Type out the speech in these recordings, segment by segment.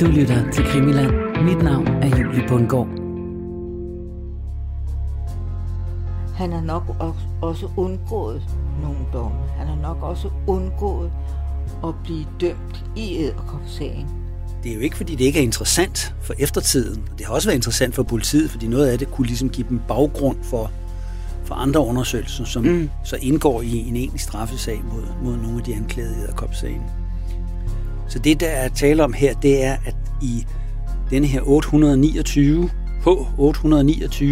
Du lytter til Krimiland. Mit navn er Julie Bundgaard. Han har nok også undgået nogle domme. Han har nok også undgået at blive dømt i æderkopsagen. Det er jo ikke, fordi det ikke er interessant for eftertiden. Det har også været interessant for politiet, fordi noget af det kunne ligesom give dem baggrund for, for andre undersøgelser, som mm. så indgår i en egentlig straffesag mod, mod nogle af de anklagede i æderkopsagen. Så det, der er tale om her, det er, at i denne her 829, H829,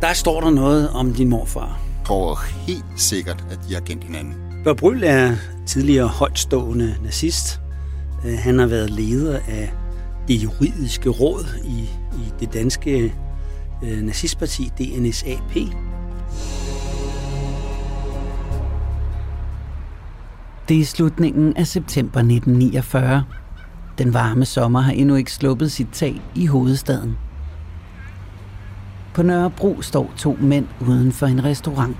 der står der noget om din morfar. Jeg tror helt sikkert, at de har kendt hinanden. Bør Bryl er tidligere højtstående nazist. Øh, han har været leder af det juridiske råd i, i det danske øh, nazistparti DNSAP. Det er i slutningen af september 1949. Den varme sommer har endnu ikke sluppet sit tag i hovedstaden. På Nørrebro står to mænd uden for en restaurant.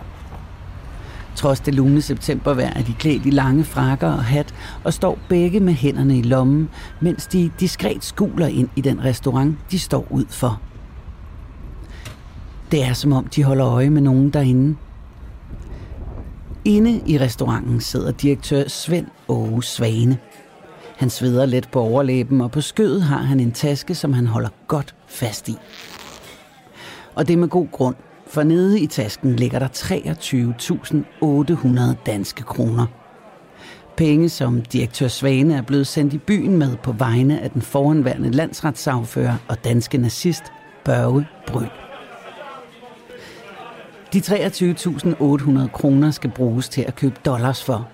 Trods det lune septembervejr er de klædt i lange frakker og hat og står begge med hænderne i lommen, mens de diskret skuler ind i den restaurant, de står ud for. Det er som om, de holder øje med nogen derinde. Inde i restauranten sidder direktør Svend Åge Svane. Han sveder let på overlæben, og på skødet har han en taske, som han holder godt fast i. Og det er med god grund, for nede i tasken ligger der 23.800 danske kroner. Penge, som direktør Svane er blevet sendt i byen med på vegne af den foranværende landsretssagfører og danske nazist Børge Bryl. De 23.800 kroner skal bruges til at købe dollars for,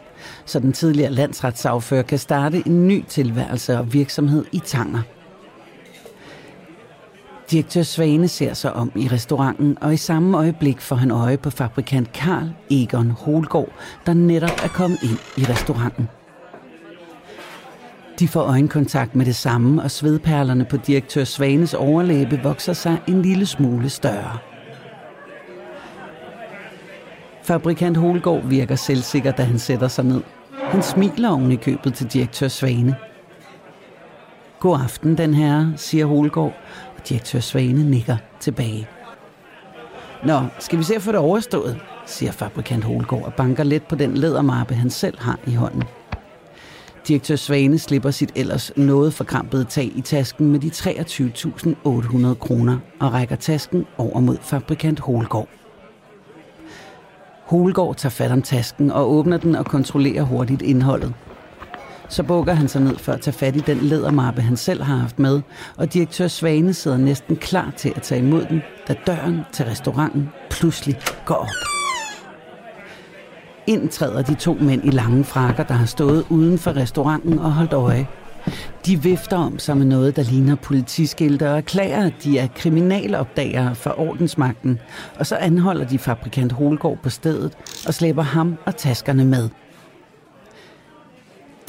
så den tidligere landsretssagfører kan starte en ny tilværelse og virksomhed i Tanger. Direktør Svane ser sig om i restauranten, og i samme øjeblik får han øje på fabrikant Karl Egon Holgaard, der netop er kommet ind i restauranten. De får øjenkontakt med det samme, og svedperlerne på direktør Svanes overlæbe vokser sig en lille smule større. Fabrikant Holgaard virker selvsikker, da han sætter sig ned. Han smiler oven i købet til direktør Svane. God aften, den her, siger Holgaard, og direktør Svane nikker tilbage. Nå, skal vi se at få det overstået, siger fabrikant Holgaard og banker let på den lædermappe, han selv har i hånden. Direktør Svane slipper sit ellers noget forkrampede tag i tasken med de 23.800 kroner og rækker tasken over mod fabrikant Holgaard. Holgaard tager fat om tasken og åbner den og kontrollerer hurtigt indholdet. Så bukker han sig ned for at tage fat i den lædermappe, han selv har haft med, og direktør Svane sidder næsten klar til at tage imod den, da døren til restauranten pludselig går op. Indtræder de to mænd i lange frakker, der har stået uden for restauranten og holdt øje. De vifter om sig med noget, der ligner politiskilte og erklærer, at de er kriminalopdagere for ordensmagten, og så anholder de fabrikant Holgård på stedet og slæber ham og taskerne med.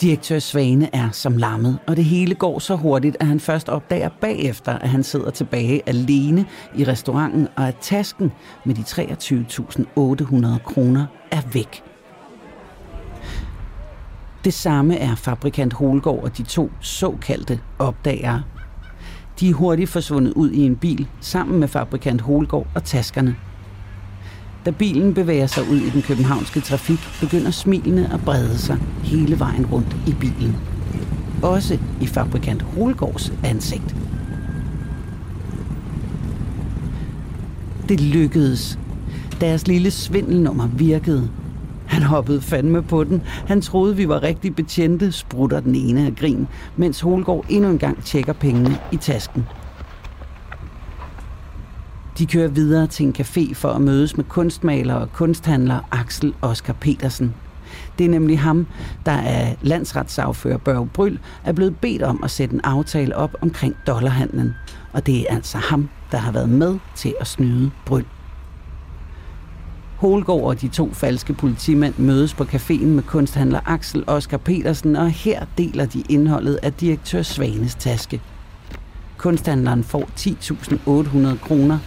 Direktør Svane er som lammet, og det hele går så hurtigt, at han først opdager bagefter, at han sidder tilbage alene i restauranten, og at tasken med de 23.800 kroner er væk. Det samme er fabrikant Holgaard og de to såkaldte opdagere. De er hurtigt forsvundet ud i en bil sammen med fabrikant Holgaard og taskerne. Da bilen bevæger sig ud i den københavnske trafik, begynder smilene at brede sig hele vejen rundt i bilen. Også i fabrikant Holgaards ansigt. Det lykkedes. Deres lille svindelnummer virkede, han hoppede fandme på den. Han troede, vi var rigtig betjente, sprutter den ene af grin, mens Holgaard endnu en gang tjekker pengene i tasken. De kører videre til en café for at mødes med kunstmaler og kunsthandler Axel Oskar Petersen. Det er nemlig ham, der af landsretssagfører Børge Bryl, er blevet bedt om at sætte en aftale op omkring dollarhandlen. Og det er altså ham, der har været med til at snyde Bryl. Holgaard og de to falske politimænd mødes på caféen med kunsthandler Axel Oskar Petersen, og her deler de indholdet af direktør Svanes taske. Kunsthandleren får 10.800 kroner,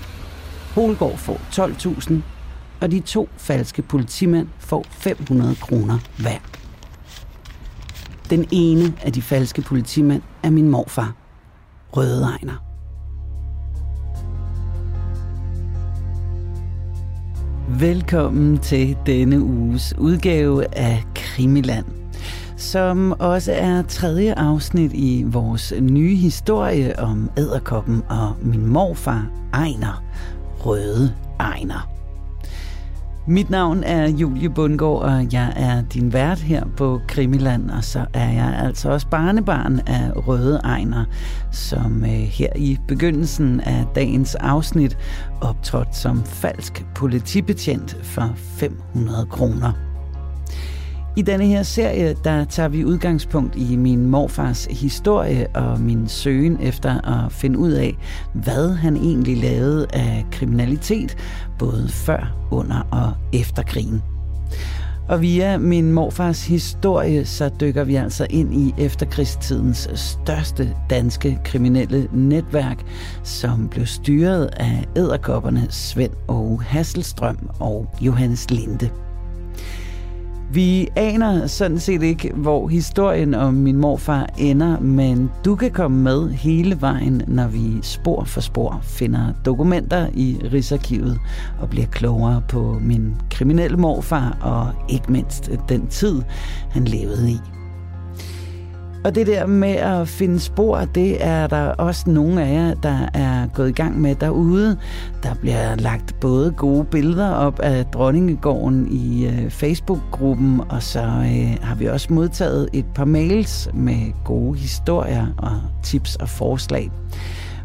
Holgaard får 12.000, og de to falske politimænd får 500 kroner hver. Den ene af de falske politimænd er min morfar. Røde Ejner. Velkommen til denne uges udgave af Krimiland, som også er tredje afsnit i vores nye historie om æderkoppen og min morfar Ejner, Røde Ejner. Mit navn er Julie Bundgaard, og jeg er din vært her på Krimiland, og så er jeg altså også barnebarn af Røde Ejner, som øh, her i begyndelsen af dagens afsnit optrådte som falsk politibetjent for 500 kroner. I denne her serie, der tager vi udgangspunkt i min morfars historie og min søgen efter at finde ud af, hvad han egentlig lavede af kriminalitet, både før, under og efter krigen. Og via min morfars historie, så dykker vi altså ind i efterkrigstidens største danske kriminelle netværk, som blev styret af æderkopperne Svend og Hasselstrøm og Johannes Linde. Vi aner sådan set ikke, hvor historien om min morfar ender, men du kan komme med hele vejen, når vi spor for spor finder dokumenter i Rigsarkivet og bliver klogere på min kriminelle morfar og ikke mindst den tid, han levede i. Og det der med at finde spor, det er der også nogle af jer, der er gået i gang med derude. Der bliver lagt både gode billeder op af Dronningegården i øh, Facebook-gruppen, og så øh, har vi også modtaget et par mails med gode historier og tips og forslag.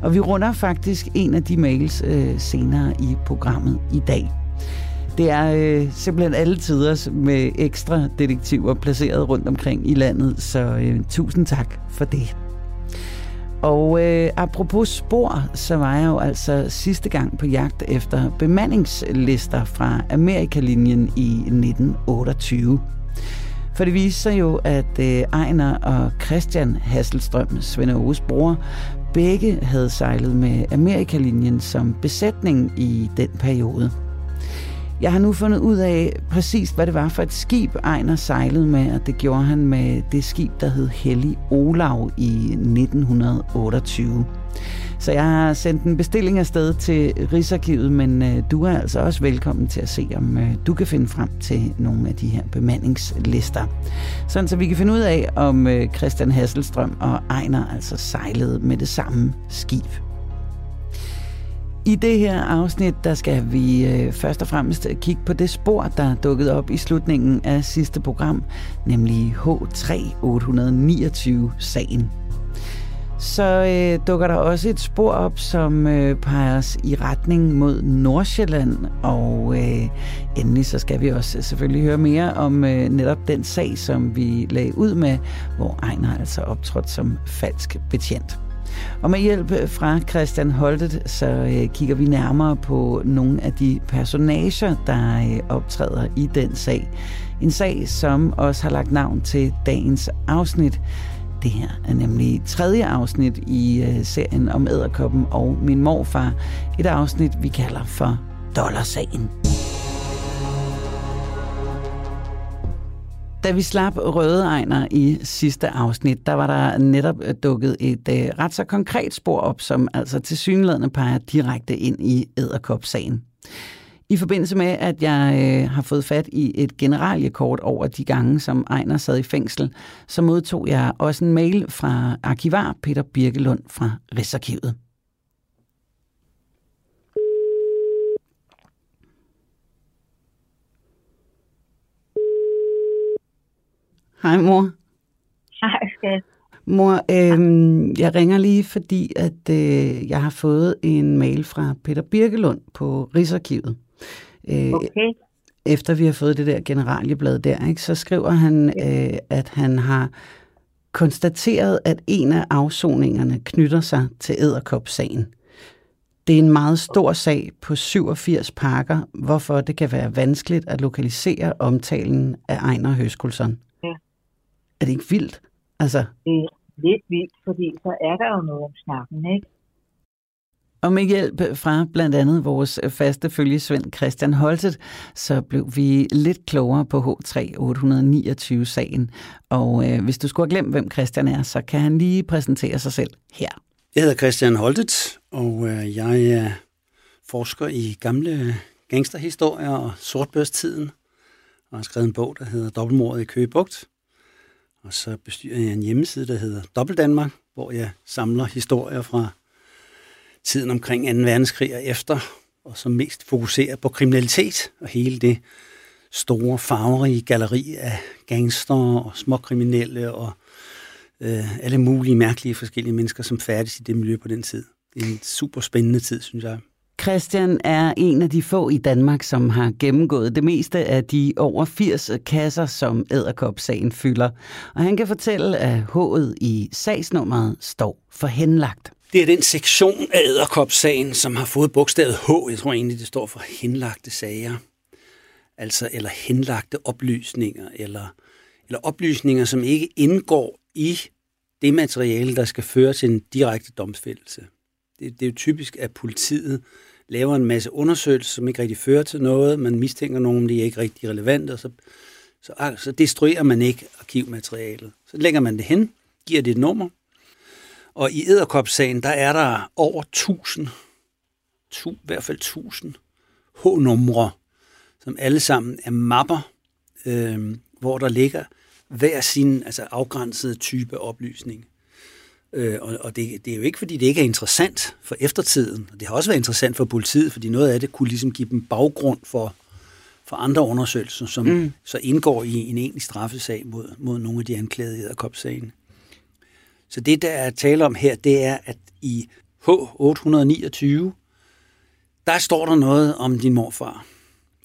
Og vi runder faktisk en af de mails øh, senere i programmet i dag. Det er øh, simpelthen alle tider med ekstra detektiver placeret rundt omkring i landet, så øh, tusind tak for det. Og øh, apropos spor, så var jeg jo altså sidste gang på jagt efter bemandingslister fra Amerikalinjen i 1928. For det viser sig jo, at øh, Ejner og Christian Hasselstrøm, Svend Aarhus bror, begge havde sejlet med Amerikalinjen som besætning i den periode. Jeg har nu fundet ud af præcis, hvad det var for et skib, Ejner sejlede med, og det gjorde han med det skib, der hed Hellig Olav i 1928. Så jeg har sendt en bestilling afsted til Rigsarkivet, men øh, du er altså også velkommen til at se, om øh, du kan finde frem til nogle af de her bemandingslister. Sådan så vi kan finde ud af, om øh, Christian Hasselstrøm og Ejner altså sejlede med det samme skib. I det her afsnit, der skal vi øh, først og fremmest kigge på det spor, der dukkede op i slutningen af sidste program, nemlig H3829-sagen. Så øh, dukker der også et spor op, som øh, peger os i retning mod Nordsjælland, og øh, endelig så skal vi også selvfølgelig høre mere om øh, netop den sag, som vi lagde ud med, hvor Ejner altså optrådt som falsk betjent. Og med hjælp øh, fra Christian Holtet, så øh, kigger vi nærmere på nogle af de personager, der øh, optræder i den sag. En sag, som også har lagt navn til dagens afsnit. Det her er nemlig tredje afsnit i øh, serien om æderkoppen og min morfar. Et afsnit, vi kalder for Dollarsagen. Da vi slap Røde Ejner i sidste afsnit, der var der netop øh, dukket et øh, ret så konkret spor op, som altså til synlædende peger direkte ind i æderkopsagen. I forbindelse med, at jeg øh, har fået fat i et generaliekort over de gange, som Ejner sad i fængsel, så modtog jeg også en mail fra arkivar Peter Birkelund fra Rigsarkivet. Hej mor. Hej skat. Mor, øh, jeg ringer lige, fordi at øh, jeg har fået en mail fra Peter Birkelund på Rigsarkivet. Øh, okay. Efter vi har fået det der generalieblad der, ikke, så skriver han, øh, at han har konstateret, at en af afsoningerne knytter sig til æderkopsagen. Det er en meget stor sag på 87 parker, hvorfor det kan være vanskeligt at lokalisere omtalen af Ejner Høskulsson. Er det ikke vildt? Altså... Det er lidt vildt, fordi så er der jo noget om snakken, ikke? Og med hjælp fra blandt andet vores faste følgesvend Christian Holtet, så blev vi lidt klogere på H3-829-sagen. Og øh, hvis du skulle have glemt, hvem Christian er, så kan han lige præsentere sig selv her. Jeg hedder Christian Holtet, og øh, jeg er forsker i gamle gangsterhistorier og sortbørstiden, og har skrevet en bog, der hedder Dobbeltmordet i Køge Bugt. Og så bestyrer jeg en hjemmeside, der hedder Dobbelt Danmark, hvor jeg samler historier fra tiden omkring 2. verdenskrig og efter, og som mest fokuserer på kriminalitet og hele det store, farverige galleri af gangster og småkriminelle og øh, alle mulige mærkelige forskellige mennesker, som færdes i det miljø på den tid. Det er en super spændende tid, synes jeg. Christian er en af de få i Danmark, som har gennemgået det meste af de over 80 kasser, som Æderkop-sagen fylder. Og han kan fortælle, at H'et i sagsnummeret står for henlagt. Det er den sektion af Æderkop-sagen, som har fået bogstavet H. Jeg tror egentlig, det står for henlagte sager. Altså, eller henlagte oplysninger, eller, eller oplysninger, som ikke indgår i det materiale, der skal føre til en direkte domfældelse. Det, det er jo typisk, at politiet laver en masse undersøgelser, som ikke rigtig fører til noget. Man mistænker nogen, de er ikke rigtig relevante, og så, så, ah, så destruerer man ikke arkivmaterialet. Så lægger man det hen, giver det et nummer, og i Æderkop-sagen, der er der over 1000, tu, i hvert fald 1000 H-numre, som alle sammen er mapper, øh, hvor der ligger hver sin altså afgrænsede type oplysning. Øh, og og det, det er jo ikke, fordi det ikke er interessant for eftertiden. Det har også været interessant for politiet, fordi noget af det kunne ligesom give dem baggrund for, for andre undersøgelser, som mm. så indgår i en egentlig straffesag mod, mod nogle af de anklagede i Æderkop-sagen. Så det, der er tale om her, det er, at i H829, der står der noget om din morfar.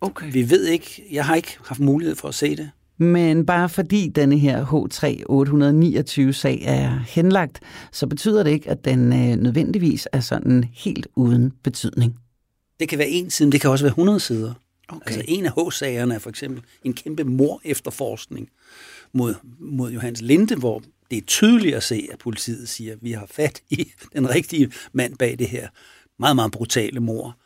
Okay. Vi ved ikke, jeg har ikke haft mulighed for at se det. Men bare fordi denne her H3-829-sag er henlagt, så betyder det ikke, at den øh, nødvendigvis er sådan helt uden betydning. Det kan være en side, det kan også være 100 sider. Okay. Altså en af H-sagerne er for eksempel en kæmpe mor efterforskning mod, mod Johannes Linde, hvor det er tydeligt at se, at politiet siger, at vi har fat i den rigtige mand bag det her meget, meget brutale mor.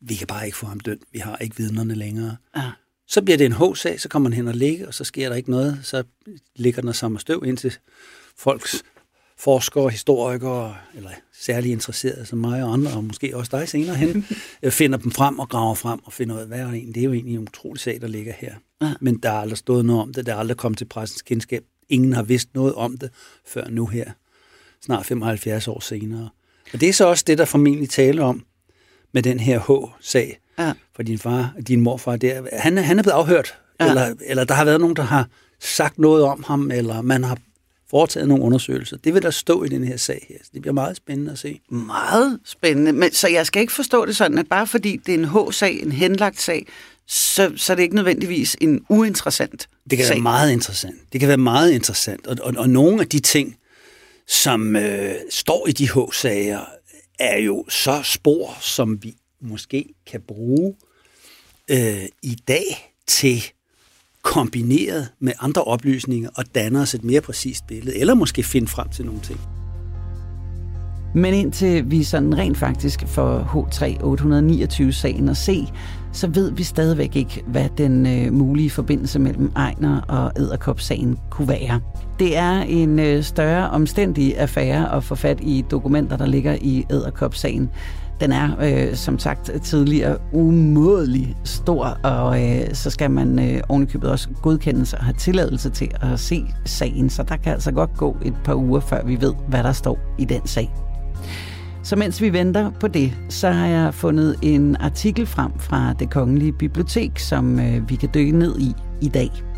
Vi kan bare ikke få ham dømt. Vi har ikke vidnerne længere. Ah. Så bliver det en H-sag, så kommer man hen og ligge, og så sker der ikke noget. Så ligger den og samler støv indtil folks forskere, historikere, eller særligt interesserede som mig og andre, og måske også dig senere hen, finder dem frem og graver frem og finder ud af, hvad er det egentlig? Det er jo egentlig en utrolig sag, der ligger her. Ja. Men der er aldrig stået noget om det, der er aldrig kommet til pressens kendskab. Ingen har vidst noget om det før nu her, snart 75 år senere. Og det er så også det, der formentlig taler om med den her H-sag Ja. for din far, din morfar. Der. Han, er- han er blevet afhørt, Ja. ja. eller, eller der har været nogen, der har sagt noget om ham, eller man har foretaget nogle undersøgelser. Det vil der stå i den her sag her. Så det bliver meget spændende at se. Meget spændende. Men, så jeg skal ikke forstå det sådan, at bare fordi det er en H-sag, en henlagt sag, så, så er det ikke nødvendigvis en uinteressant Det kan sag. være meget interessant. Det kan være meget interessant. Og, og, og nogle af de ting, som øh, står i de H-sager, er jo så spor, som vi måske kan bruge øh, i dag til kombineret med andre oplysninger og danne os et mere præcist billede, eller måske finde frem til nogle ting. Men indtil vi sådan rent faktisk får H3829-sagen at se, så ved vi stadigvæk ikke, hvad den øh, mulige forbindelse mellem Ejner og Æderkop-sagen kunne være. Det er en øh, større omstændig affære at få fat i dokumenter, der ligger i Æderkop-sagen. Den er, øh, som sagt tidligere, umådelig stor, og øh, så skal man øh, ovenikøbet også godkendes og have tilladelse til at se sagen, så der kan altså godt gå et par uger, før vi ved, hvad der står i den sag. Så mens vi venter på det, så har jeg fundet en artikel frem fra det kongelige bibliotek, som øh, vi kan dykke ned i i dag.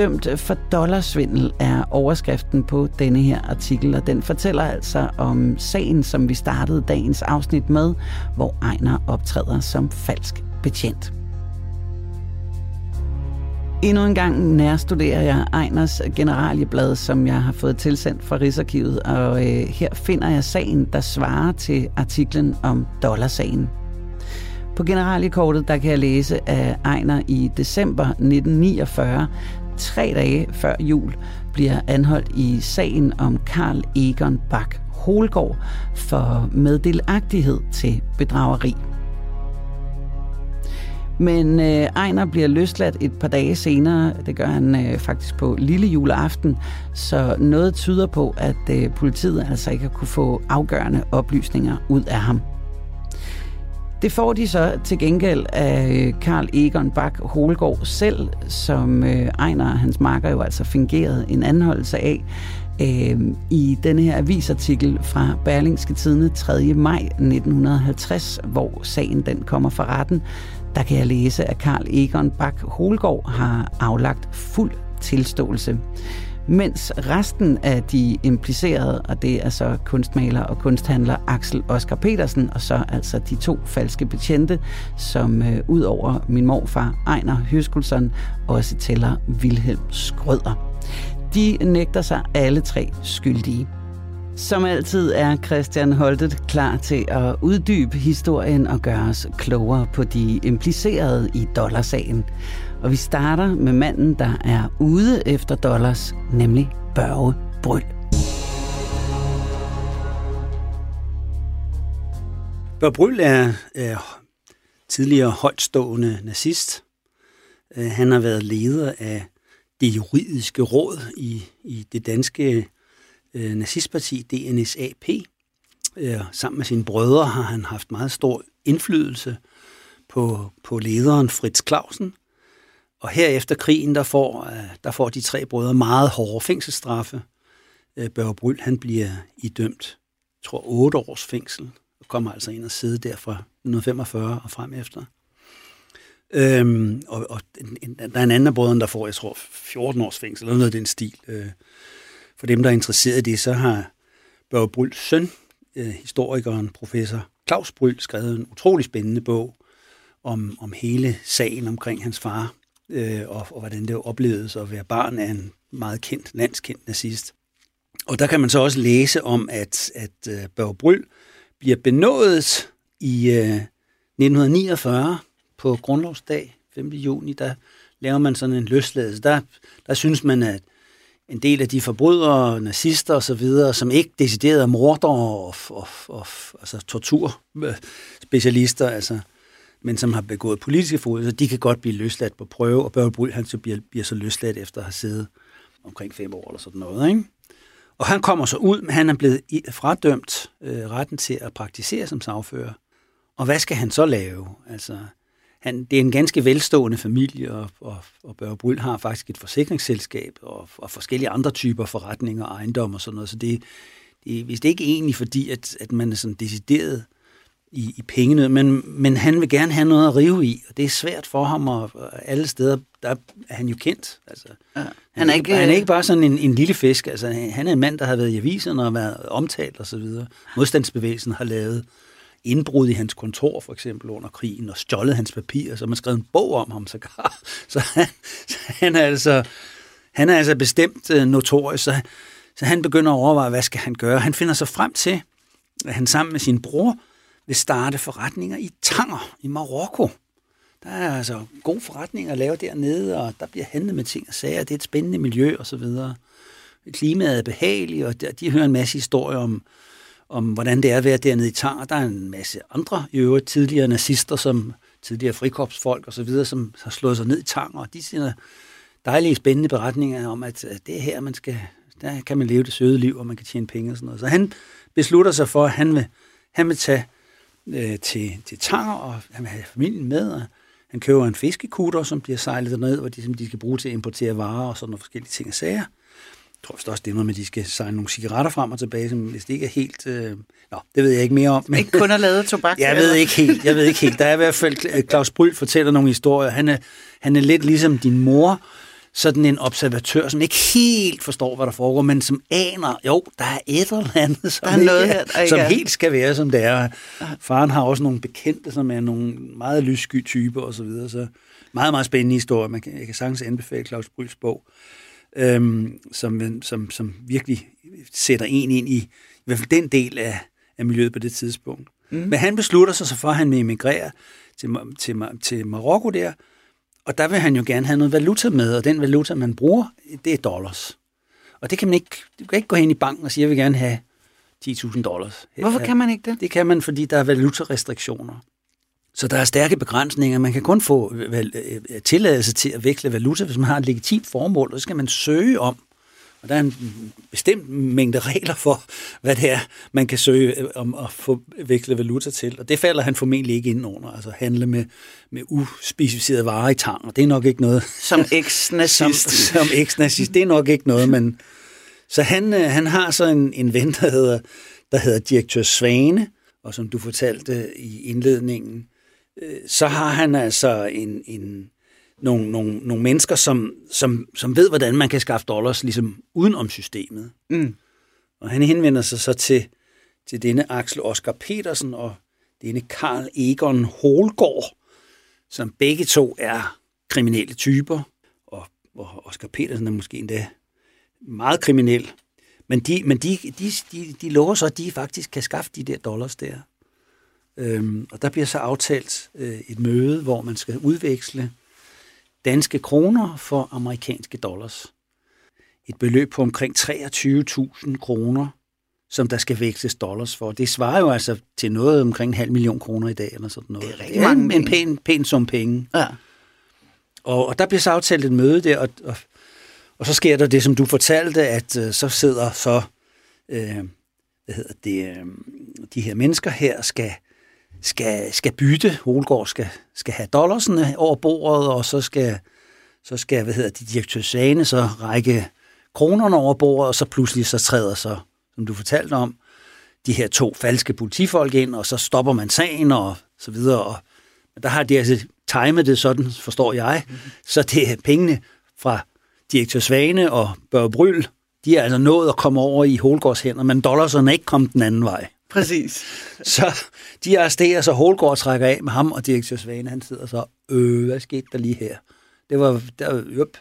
Dømt for dollarsvindel er overskriften på denne her artikel, og den fortæller altså om sagen, som vi startede dagens afsnit med, hvor Ejner optræder som falsk betjent. Endnu en gang nærstuderer jeg Ejners generalieblad, som jeg har fået tilsendt fra Rigsarkivet, og øh, her finder jeg sagen, der svarer til artiklen om dollarsagen. På generaliekortet der kan jeg læse, at Ejner i december 1949, tre dage før jul, bliver anholdt i sagen om Karl Egon Bak Holgård for meddelagtighed til bedrageri. Men øh, Ejner bliver løsladt et par dage senere. Det gør han øh, faktisk på lille juleaften. Så noget tyder på, at øh, politiet altså ikke har kunne få afgørende oplysninger ud af ham. Det får de så til gengæld af øh, Karl Egon Bak Holgaard selv, som øh, Ejner og hans marker jo altså fingerede en anholdelse af øh, i denne her avisartikel fra Berlingske Tidene 3. maj 1950, hvor sagen den kommer fra retten. Der kan jeg læse, at Karl Egon Bak Holgaard har aflagt fuld tilståelse mens resten af de implicerede, og det er så kunstmaler og kunsthandler Axel Oskar Petersen, og så altså de to falske betjente, som øh, ud over min morfar Ejner Høskulsson også tæller Vilhelm Skrøder. De nægter sig alle tre skyldige. Som altid er Christian Holtet klar til at uddybe historien og gøre os klogere på de implicerede i dollarsagen. Og vi starter med manden, der er ude efter dollars, nemlig Børge Bryl. Børge Bryl er, er tidligere højtstående nazist. Øh, han har været leder af det juridiske råd i, i det danske øh, nazistparti DNSAP. Øh, sammen med sine brødre har han haft meget stor indflydelse på, på lederen Fritz Clausen, og her efter krigen, der får, øh, der får de tre brødre meget hårde fængselsstraffe. Øh, Børge Bryl, han bliver idømt, jeg tror, otte års fængsel, og kommer altså ind og sidde der fra 1945 og frem efter. Øhm, og, og der er en anden af brødrene, der får, jeg tror, 14 års fængsel, eller noget af den stil. Øh, for dem, der er interesseret i det, så har Børge Bryls søn, øh, historikeren, professor Claus Bryl, skrevet en utrolig spændende bog om, om hele sagen omkring hans far, øh, og, og hvordan det oplevedes at være barn af en meget kendt, landskendt nazist. Og der kan man så også læse om, at, at øh, Børge Bryl bliver benådet i øh, 1949 på grundlovsdag, 5. juni, der laver man sådan en løsladelse. Der, der synes man, at en del af de forbrydere, nazister og så videre, som ikke deciderede morder og, og, og altså torturspecialister, altså men som har begået politiske forbrydelser, de kan godt blive løsladt på prøve, og Børge Bryl, han så bliver, bliver så løsladt efter at have siddet omkring fem år eller sådan noget. Ikke? Og han kommer så ud, men han er blevet fradømt øh, retten til at praktisere som sagfører. Og hvad skal han så lave? Altså, han, det er en ganske velstående familie, og, og, og Børge Bryl har faktisk et forsikringsselskab og, og forskellige andre typer forretninger og ejendom og sådan noget. Så det, det, hvis det ikke egentlig fordi, at, at man er sådan decideret øh, i, i pengene, men, men han vil gerne have noget at rive i, og det er svært for ham, og alle steder, der er han jo kendt. Altså, ja. han, han, er ikke, han er ikke bare sådan en, en lille fisk, altså, han er en mand, der har været i aviserne og været omtalt osv. Modstandsbevægelsen har lavet indbrud i hans kontor, for eksempel under krigen, og stjålet hans papirer, så man skrevet en bog om ham sågar. Så han, så han er altså, han er altså bestemt uh, notorisk, så, så han begynder at overveje, hvad skal han gøre. Han finder sig frem til, at han sammen med sin bror vil starte forretninger i Tanger i Marokko. Der er altså gode forretninger at lave dernede, og der bliver handlet med ting og sager. Det er et spændende miljø og så videre. Klimaet er behageligt, og de hører en masse historier om, om hvordan det er at være dernede i Tanger. Der er en masse andre i øvrigt tidligere nazister, som tidligere frikorpsfolk og så videre, som har slået sig ned i Tanger, og de siger dejlige, spændende beretninger om, at det er her, man skal, der kan man leve det søde liv, og man kan tjene penge og sådan noget. Så han beslutter sig for, at han vil, han vil tage øh, til, til Tanger, og han vil have familien med, og han køber en fiskekutter, som bliver sejlet ned, hvor de, som de skal bruge til at importere varer og sådan nogle forskellige ting og sager. Jeg tror også, det er noget med, at de skal sejle nogle cigaretter frem og tilbage, som hvis det ikke er helt... Øh... Nå, det ved jeg ikke mere om. Men... Ikke kun at lave tobak? jeg ved ikke helt. Jeg ved ikke helt. Der er i hvert fald... Claus Bryl fortæller nogle historier. Han er, han er lidt ligesom din mor, sådan en observatør, som ikke helt forstår, hvad der foregår, men som aner, jo, der er et eller andet, som, der er noget her, der som er. helt skal være, som det er. Faren har også nogle bekendte, som er nogle meget lyssky typer og så videre, så meget, meget spændende historie. Man kan, jeg kan sagtens anbefale Claus Bryls bog, øhm, som, som, som virkelig sætter en ind i, i hvert fald den del af, af miljøet på det tidspunkt. Mm. Men han beslutter sig så for, at han vil emigrere til, til, til Marokko der, og der vil han jo gerne have noget valuta med, og den valuta, man bruger, det er dollars. Og det kan man ikke, du kan ikke gå hen i banken og sige, jeg vil gerne have 10.000 dollars. Hvorfor kan man ikke det? Det kan man, fordi der er valutarestriktioner. Så der er stærke begrænsninger. Man kan kun få val- øh, tilladelse til at veksle valuta, hvis man har et legitimt formål, og så skal man søge om. Og der er en bestemt mængde regler for, hvad det er, man kan søge øh, om at få veksle valuta til. Og det falder han formentlig ikke ind under. Altså handle med, med uspecificerede varer i tang. Og det er nok ikke noget... Som som, eks-nazist. som eks-nazist. Det er nok ikke noget, men... Så han, øh, han har så en, en ven, der hedder, der hedder direktør Svane, og som du fortalte i indledningen, øh, så har han altså en, en, nogle, nogle, nogle mennesker, som, som, som ved, hvordan man kan skaffe dollars ligesom uden om systemet. Mm. Og han henvender sig så til, til denne Axel Oscar Petersen og denne Karl Egon Holgaard, som begge to er kriminelle typer, og, og Oscar Petersen er måske endda meget kriminel. Men de, men de, de, de, de lover så, at de faktisk kan skaffe de der dollars der. Øhm, og der bliver så aftalt øh, et møde, hvor man skal udveksle danske kroner for amerikanske dollars. Et beløb på omkring 23.000 kroner, som der skal veksles dollars for. Det svarer jo altså til noget omkring en halv million kroner i dag, eller sådan noget. Det er rigtig mange en, pæn, pæn sum penge. Ja. Og, og der bliver så aftalt et møde der, og, og, og så sker der det, som du fortalte, at øh, så sidder så, øh, hvad hedder det, øh, de her mennesker her skal, skal, skal bytte, Holgaard skal, skal have dollarsene over bordet, og så skal, så skal hvad hedder de, direktør Sane så række kronerne over bordet, og så pludselig så træder så, som du fortalte om, de her to falske politifolk ind, og så stopper man sagen og så videre. Og men der har de altså timet det sådan, forstår jeg, så det er pengene fra direktør Svane og Børge Bryl, de er altså nået at komme over i Holgårds hænder, men dollarserne er ikke kommet den anden vej. Præcis. Så de arresterer så Holgaard trækker af med ham, og direktør Svane, han sidder så, øh, hvad skete der lige her? Det var, der, øp.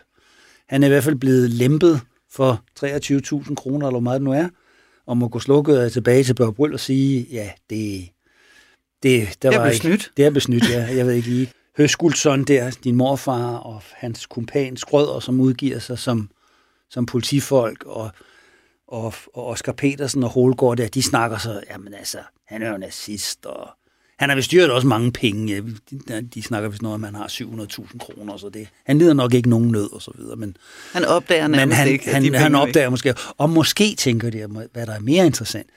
Han er i hvert fald blevet lempet for 23.000 kroner, eller hvor meget det nu er, og må gå slukket tilbage til Børge Bryl og sige, ja, det, det, der Jeg var blev ikke. Det er besnydt, ja. Jeg ved ikke lige. Høskuldsson der, din morfar og hans kumpan Skrøder, som udgiver sig som, som politifolk, og, og, og Oscar Petersen og Holgaard der, de snakker så, jamen altså, han er jo nazist, og han har vist styret også mange penge. De, de snakker vist noget om, at han har 700.000 kroner, så det, han lider nok ikke nogen nød og så videre, men, Han opdager men nærmest han, ikke, han, han er opdager måske, og måske tænker de, hvad der er mere interessant,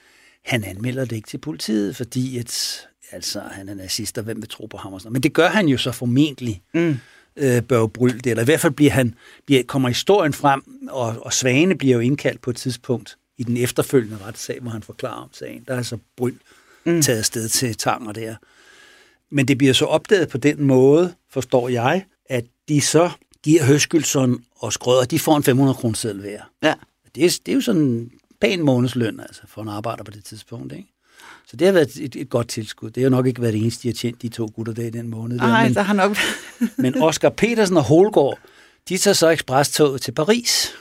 han anmelder det ikke til politiet, fordi et, altså, han er nazist, og hvem vil tro på ham og sådan noget. Men det gør han jo så formentlig, Mm. Øh, Børge Bryl det, eller i hvert fald bliver han, bliver, kommer historien frem, og, og Svane bliver jo indkaldt på et tidspunkt i den efterfølgende retssag, hvor han forklarer om sagen. Der er altså Bryl mm. taget afsted til Tanger der. Men det bliver så opdaget på den måde, forstår jeg, at de så giver Høskyldsson og Skrøder, de får en 500 kroner seddel hver. Ja. Det er, det er jo sådan en pæn månedsløn altså, for en arbejder på det tidspunkt. Ikke? Så det har været et, et godt tilskud. Det har jo nok ikke været det eneste, de har tjent de to gutter der i den måned. Der. Nej, Men, der har nok... men Oscar Petersen og Holgaard, de tager så ekspresstoget til Paris,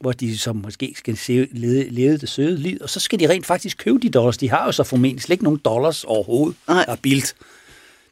hvor de som måske skal se, leve, leve det søde liv, og så skal de rent faktisk købe de dollars. De har jo så formentlig slet ikke nogen dollars overhovedet. Nej. Der er bildt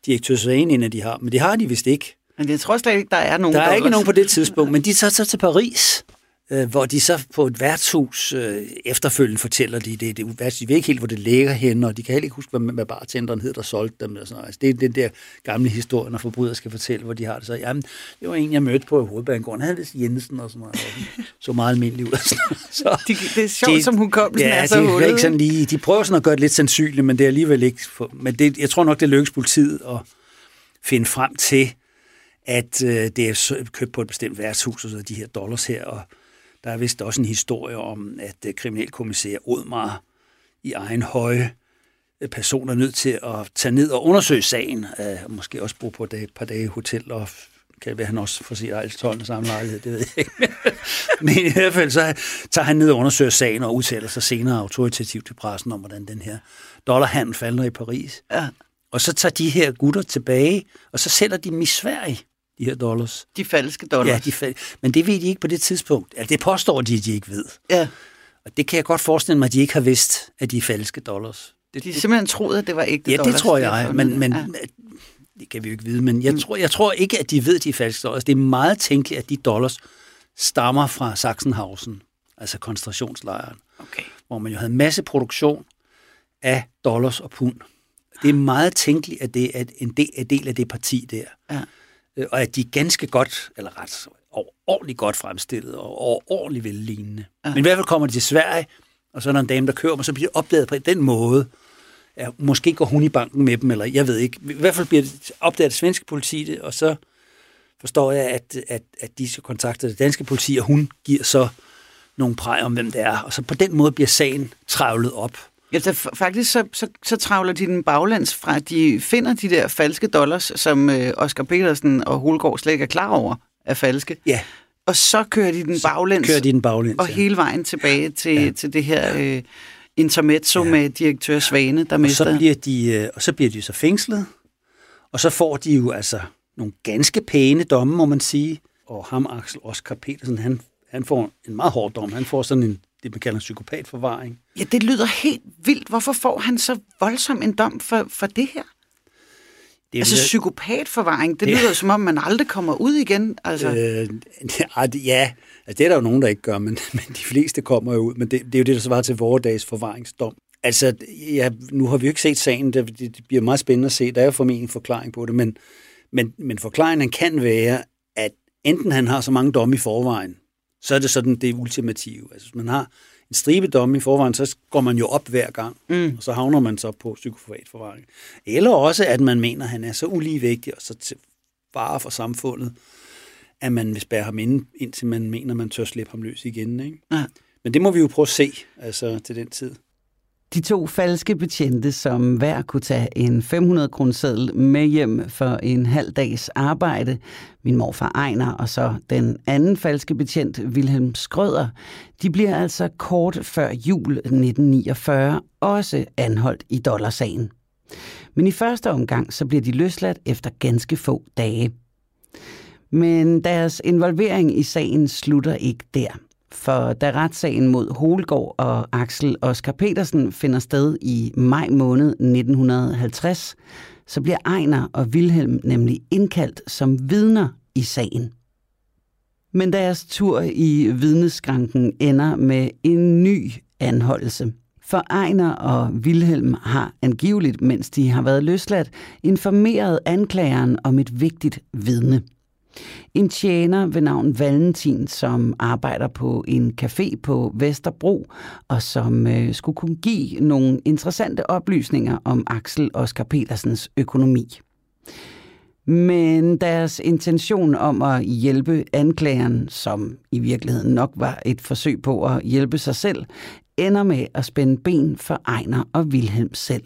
direktør Svane, en af de har, men det har de vist ikke. Men jeg tror slet ikke, der er nogen Der er dollars. ikke nogen på det tidspunkt, men de tager så til Paris, øh, hvor de så på et værtshus øh, efterfølgende fortæller de det. det værtshus. De ved ikke helt, hvor det ligger henne, og de kan heller ikke huske, hvad, hvad bartenderen hed, der solgte dem. Og sådan noget. Altså, det er den der gamle historie, når forbrydere skal fortælle, hvor de har det. Så jamen, det var en, jeg mødte på hovedbanegården. Han hed Jensen og sådan noget. Og så meget almindelig ud. Så, De, det er sjovt, De- som hukommelsen ja, er så det hullet. ikke sådan lige, de prøver sådan at gøre det lidt sandsynligt, men det er alligevel ikke... For, men det, jeg tror nok, det lykkes politiet at finde frem til, at øh, det er købt på et bestemt værtshus, og så de her dollars her, og der er vist også en historie om, at øh, kriminalkommissær Odmar i egen høje øh, person er nødt til at tage ned og undersøge sagen, øh, og måske også bo på et, dag- et par dage i hotel, og kan det være, han også får sit ejlstånd samme lejlighed, det ved jeg ikke. Men i hvert fald så tager han ned og undersøger sagen og udtaler sig senere autoritativt til pressen om, hvordan den her dollarhandel falder i Paris. Ja, Og så tager de her gutter tilbage, og så sælger de dem i Sverige, de her dollars. de falske dollars. Ja, de fal- Men det ved de ikke på det tidspunkt. Altså, det påstår de, at de ikke ved. ja. Og det kan jeg godt forestille mig, at de ikke har vidst, at de er falske dollars. Det, De simpelthen troet, at det var ægte ja, dollars. det tror jeg, men, men Ja. det kan vi jo ikke vide. Men jeg tror, jeg tror ikke, at de ved, at de er falske dollars. Det er meget tænkeligt, at de dollars stammer fra Sachsenhausen, altså koncentrationslejren, Okay. hvor man jo havde masse produktion af dollars og pund Det er meget tænkeligt, at det er en del, en del af det parti der. Ja. Øh, Og at de er ganske godt, eller ret ordentligt godt fremstillet, og ordentligt vellignende. Ja. Men i hvert fald kommer de til Sverige, og så er der en dame, der kører dem, og så bliver de opdaget på den måde. Ja, måske går hun i banken med dem, eller jeg ved ikke. I hvert fald bliver det opdaget af det svenske politi det, og så forstår jeg, at, at, at de skal kontakte det danske politi, og hun giver så nogle præg om, hvem det er. Og så på den måde bliver sagen travlet op. Ja, så f- faktisk så, så, så travler de den baglands fra, at de finder de der falske dollars, som øh, Oscar Petersen og Holgaard slet ikke er klar over er falske. Ja, Og så kører de den baglæns, kører de den baglæns. og ja. hele vejen tilbage til, ja. til det her øh, intermezzo ja. Ja. med direktør Svane, der og mister... så bliver de, øh, og så bliver de så fængslet, og så får de jo altså nogle ganske pæne domme, må man sige. Og ham, Axel Oskar Petersen, han, han får en meget hård dom. Han får sådan en, det man kalder en psykopatforvaring. Ja, det lyder helt vildt. Hvorfor får han så voldsom en dom for, for det her? Det er Altså jo- psykopatforvaring, det, Det- lyder som om, man aldrig kommer ud igen. Altså, øh, ja, altså det er der jo nogen, der ikke gør, men, men de fleste kommer jo ud. Men det, det er jo det, der svarer til vores dags forvaringsdom. Altså, ja, nu har vi jo ikke set sagen, det, det bliver meget spændende at se. Der er jo formentlig en forklaring på det, men, men, men forklaringen kan være, at enten han har så mange domme i forvejen, så er det sådan det ultimative. Altså, hvis man har en stribe domme i forvejen, så går man jo op hver gang, mm. og så havner man så på psykofatforvaring. Eller også, at man mener, at han er så uligevægtig og så til fare for samfundet, at man vil spærre ham inde, indtil man mener, man tør slippe ham løs igen. Ikke? Ja. Men det må vi jo prøve at se altså, til den tid. De to falske betjente, som hver kunne tage en 500 kroner med hjem for en halv dags arbejde, min morfar Ejner og så den anden falske betjent, Wilhelm Skrøder, de bliver altså kort før jul 1949 også anholdt i dollarsagen. Men i første omgang så bliver de løsladt efter ganske få dage. Men deres involvering i sagen slutter ikke der. For da retssagen mod Holgaard og Axel Oskar Petersen finder sted i maj måned 1950, så bliver Ejner og Vilhelm nemlig indkaldt som vidner i sagen. Men deres tur i vidneskranken ender med en ny anholdelse. For Ejner og Vilhelm har angiveligt, mens de har været løsladt, informeret anklageren om et vigtigt vidne. En tjener ved navn Valentin, som arbejder på en café på Vesterbro, og som øh, skulle kunne give nogle interessante oplysninger om Axel Oskar Petersens økonomi. Men deres intention om at hjælpe anklageren, som i virkeligheden nok var et forsøg på at hjælpe sig selv, ender med at spænde ben for Ejner og Vilhelm selv.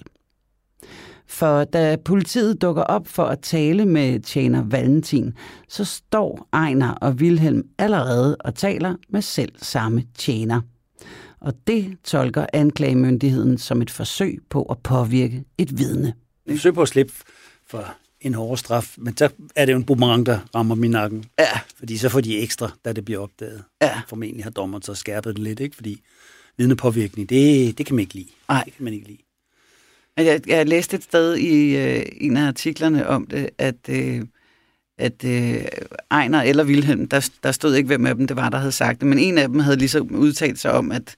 For da politiet dukker op for at tale med tjener Valentin, så står Ejner og Vilhelm allerede og taler med selv samme tjener. Og det tolker anklagemyndigheden som et forsøg på at påvirke et vidne. Forsøg på at slippe for en hård straf, men så er det jo en boomerang, der rammer min nakken. Ja. Fordi så får de ekstra, da det bliver opdaget. Ja. Formentlig har dommeren så skærpet det lidt, ikke? Fordi vidnepåvirkning, det, det kan man ikke lide. Nej. Det kan man ikke lide. Jeg, jeg læste et sted i øh, en af artiklerne om det, at, øh, at øh, Ejner eller Wilhelm, der, der stod ikke, hvem af dem det var, der havde sagt det, men en af dem havde ligesom udtalt sig om, at,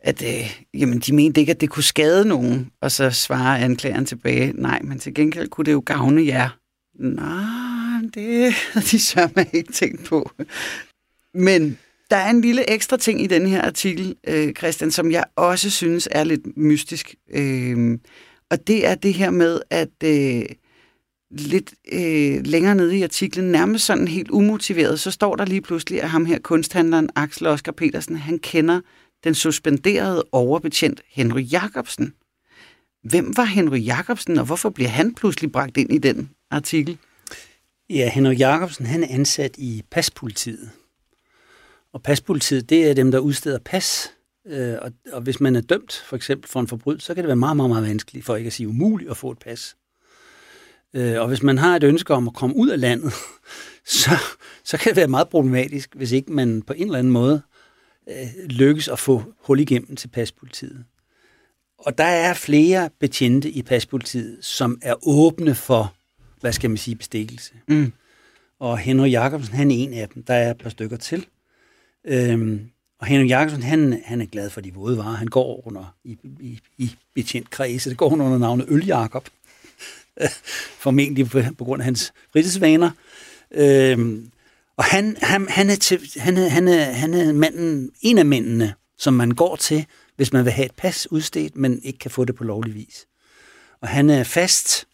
at øh, jamen, de mente ikke, at det kunne skade nogen, og så svarer anklageren tilbage, nej, men til gengæld kunne det jo gavne jer. Nej, det havde de sørme ikke tænkt på. Men der er en lille ekstra ting i den her artikel, øh, Christian, som jeg også synes er lidt mystisk. Øh, og det er det her med, at øh, lidt øh, længere nede i artiklen, nærmest sådan helt umotiveret, så står der lige pludselig, at ham her kunsthandleren Axel Oskar Petersen, han kender den suspenderede overbetjent Henry Jacobsen. Hvem var Henry Jacobsen, og hvorfor bliver han pludselig bragt ind i den artikel? Ja, Henry Jacobsen, han er ansat i paspolitiet. Og paspolitiet, det er dem, der udsteder pas. Øh, og, og hvis man er dømt, for eksempel for en forbrydelse, så kan det være meget, meget, meget vanskeligt, for ikke at sige umuligt, at få et pas. Øh, og hvis man har et ønske om at komme ud af landet, så, så kan det være meget problematisk, hvis ikke man på en eller anden måde øh, lykkes at få hul igennem til paspolitiet. Og der er flere betjente i paspolitiet, som er åbne for, hvad skal man sige, bestikkelse. Mm. Og Henry Jacobsen, han er en af dem. Der er et par stykker til. Øhm, Og Henrik Jacobsen, han, han er glad for de våde varer. Han går under i, i, i betjent kredse. Det går hun under navnet Øl Jakob. Formentlig på, på grund af hans fritidsvaner. Øhm, og han, han, han, er til, han, er, han, er, han er manden, en af mændene, som man går til, hvis man vil have et pas udstedt, men ikke kan få det på lovlig vis. Og han er fast,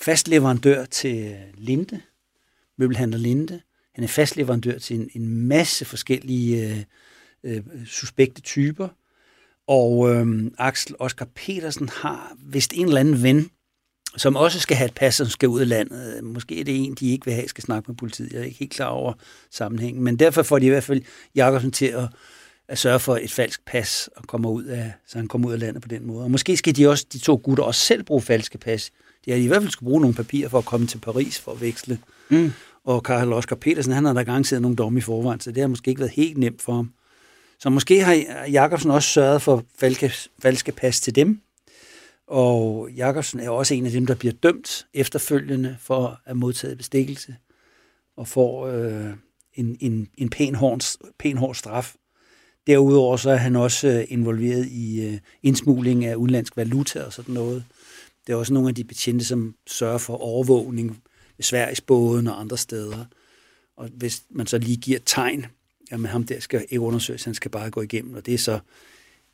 fast leverandør til Linde, møbelhandler Linde. Han er fast leverandør til en, en masse forskellige øh, øh, suspekte typer. Og øh, Axel Oscar Petersen har vist en eller anden ven, som også skal have et pas, som skal ud af landet. Måske er det en, de ikke vil have, skal snakke med politiet. Jeg er ikke helt klar over sammenhængen. Men derfor får de i hvert fald Jakobsen til at, at sørge for et falsk pas, og kommer ud af, så han kommer ud af landet på den måde. Og måske skal de, også, de to gutter også selv bruge falske pas. De har i hvert fald skulle bruge nogle papirer for at komme til Paris for at veksle. Mm. Og Karl Oskar Petersen, han har da gang siddet nogle domme i forvejen, så det har måske ikke været helt nemt for ham. Så måske har Jakobsen også sørget for falske, falske pas til dem. Og Jakobsen er også en af dem, der bliver dømt efterfølgende for at modtage bestikkelse og får øh, en, en, en pæn, hård, pæn hård straf. Derudover så er han også øh, involveret i øh, indsmugling af udenlandsk valuta og sådan noget. Det er også nogle af de betjente, som sørger for overvågning Sverigesbåden båden og andre steder. Og hvis man så lige giver et tegn, jamen ham der skal ikke undersøges, han skal bare gå igennem, og det er så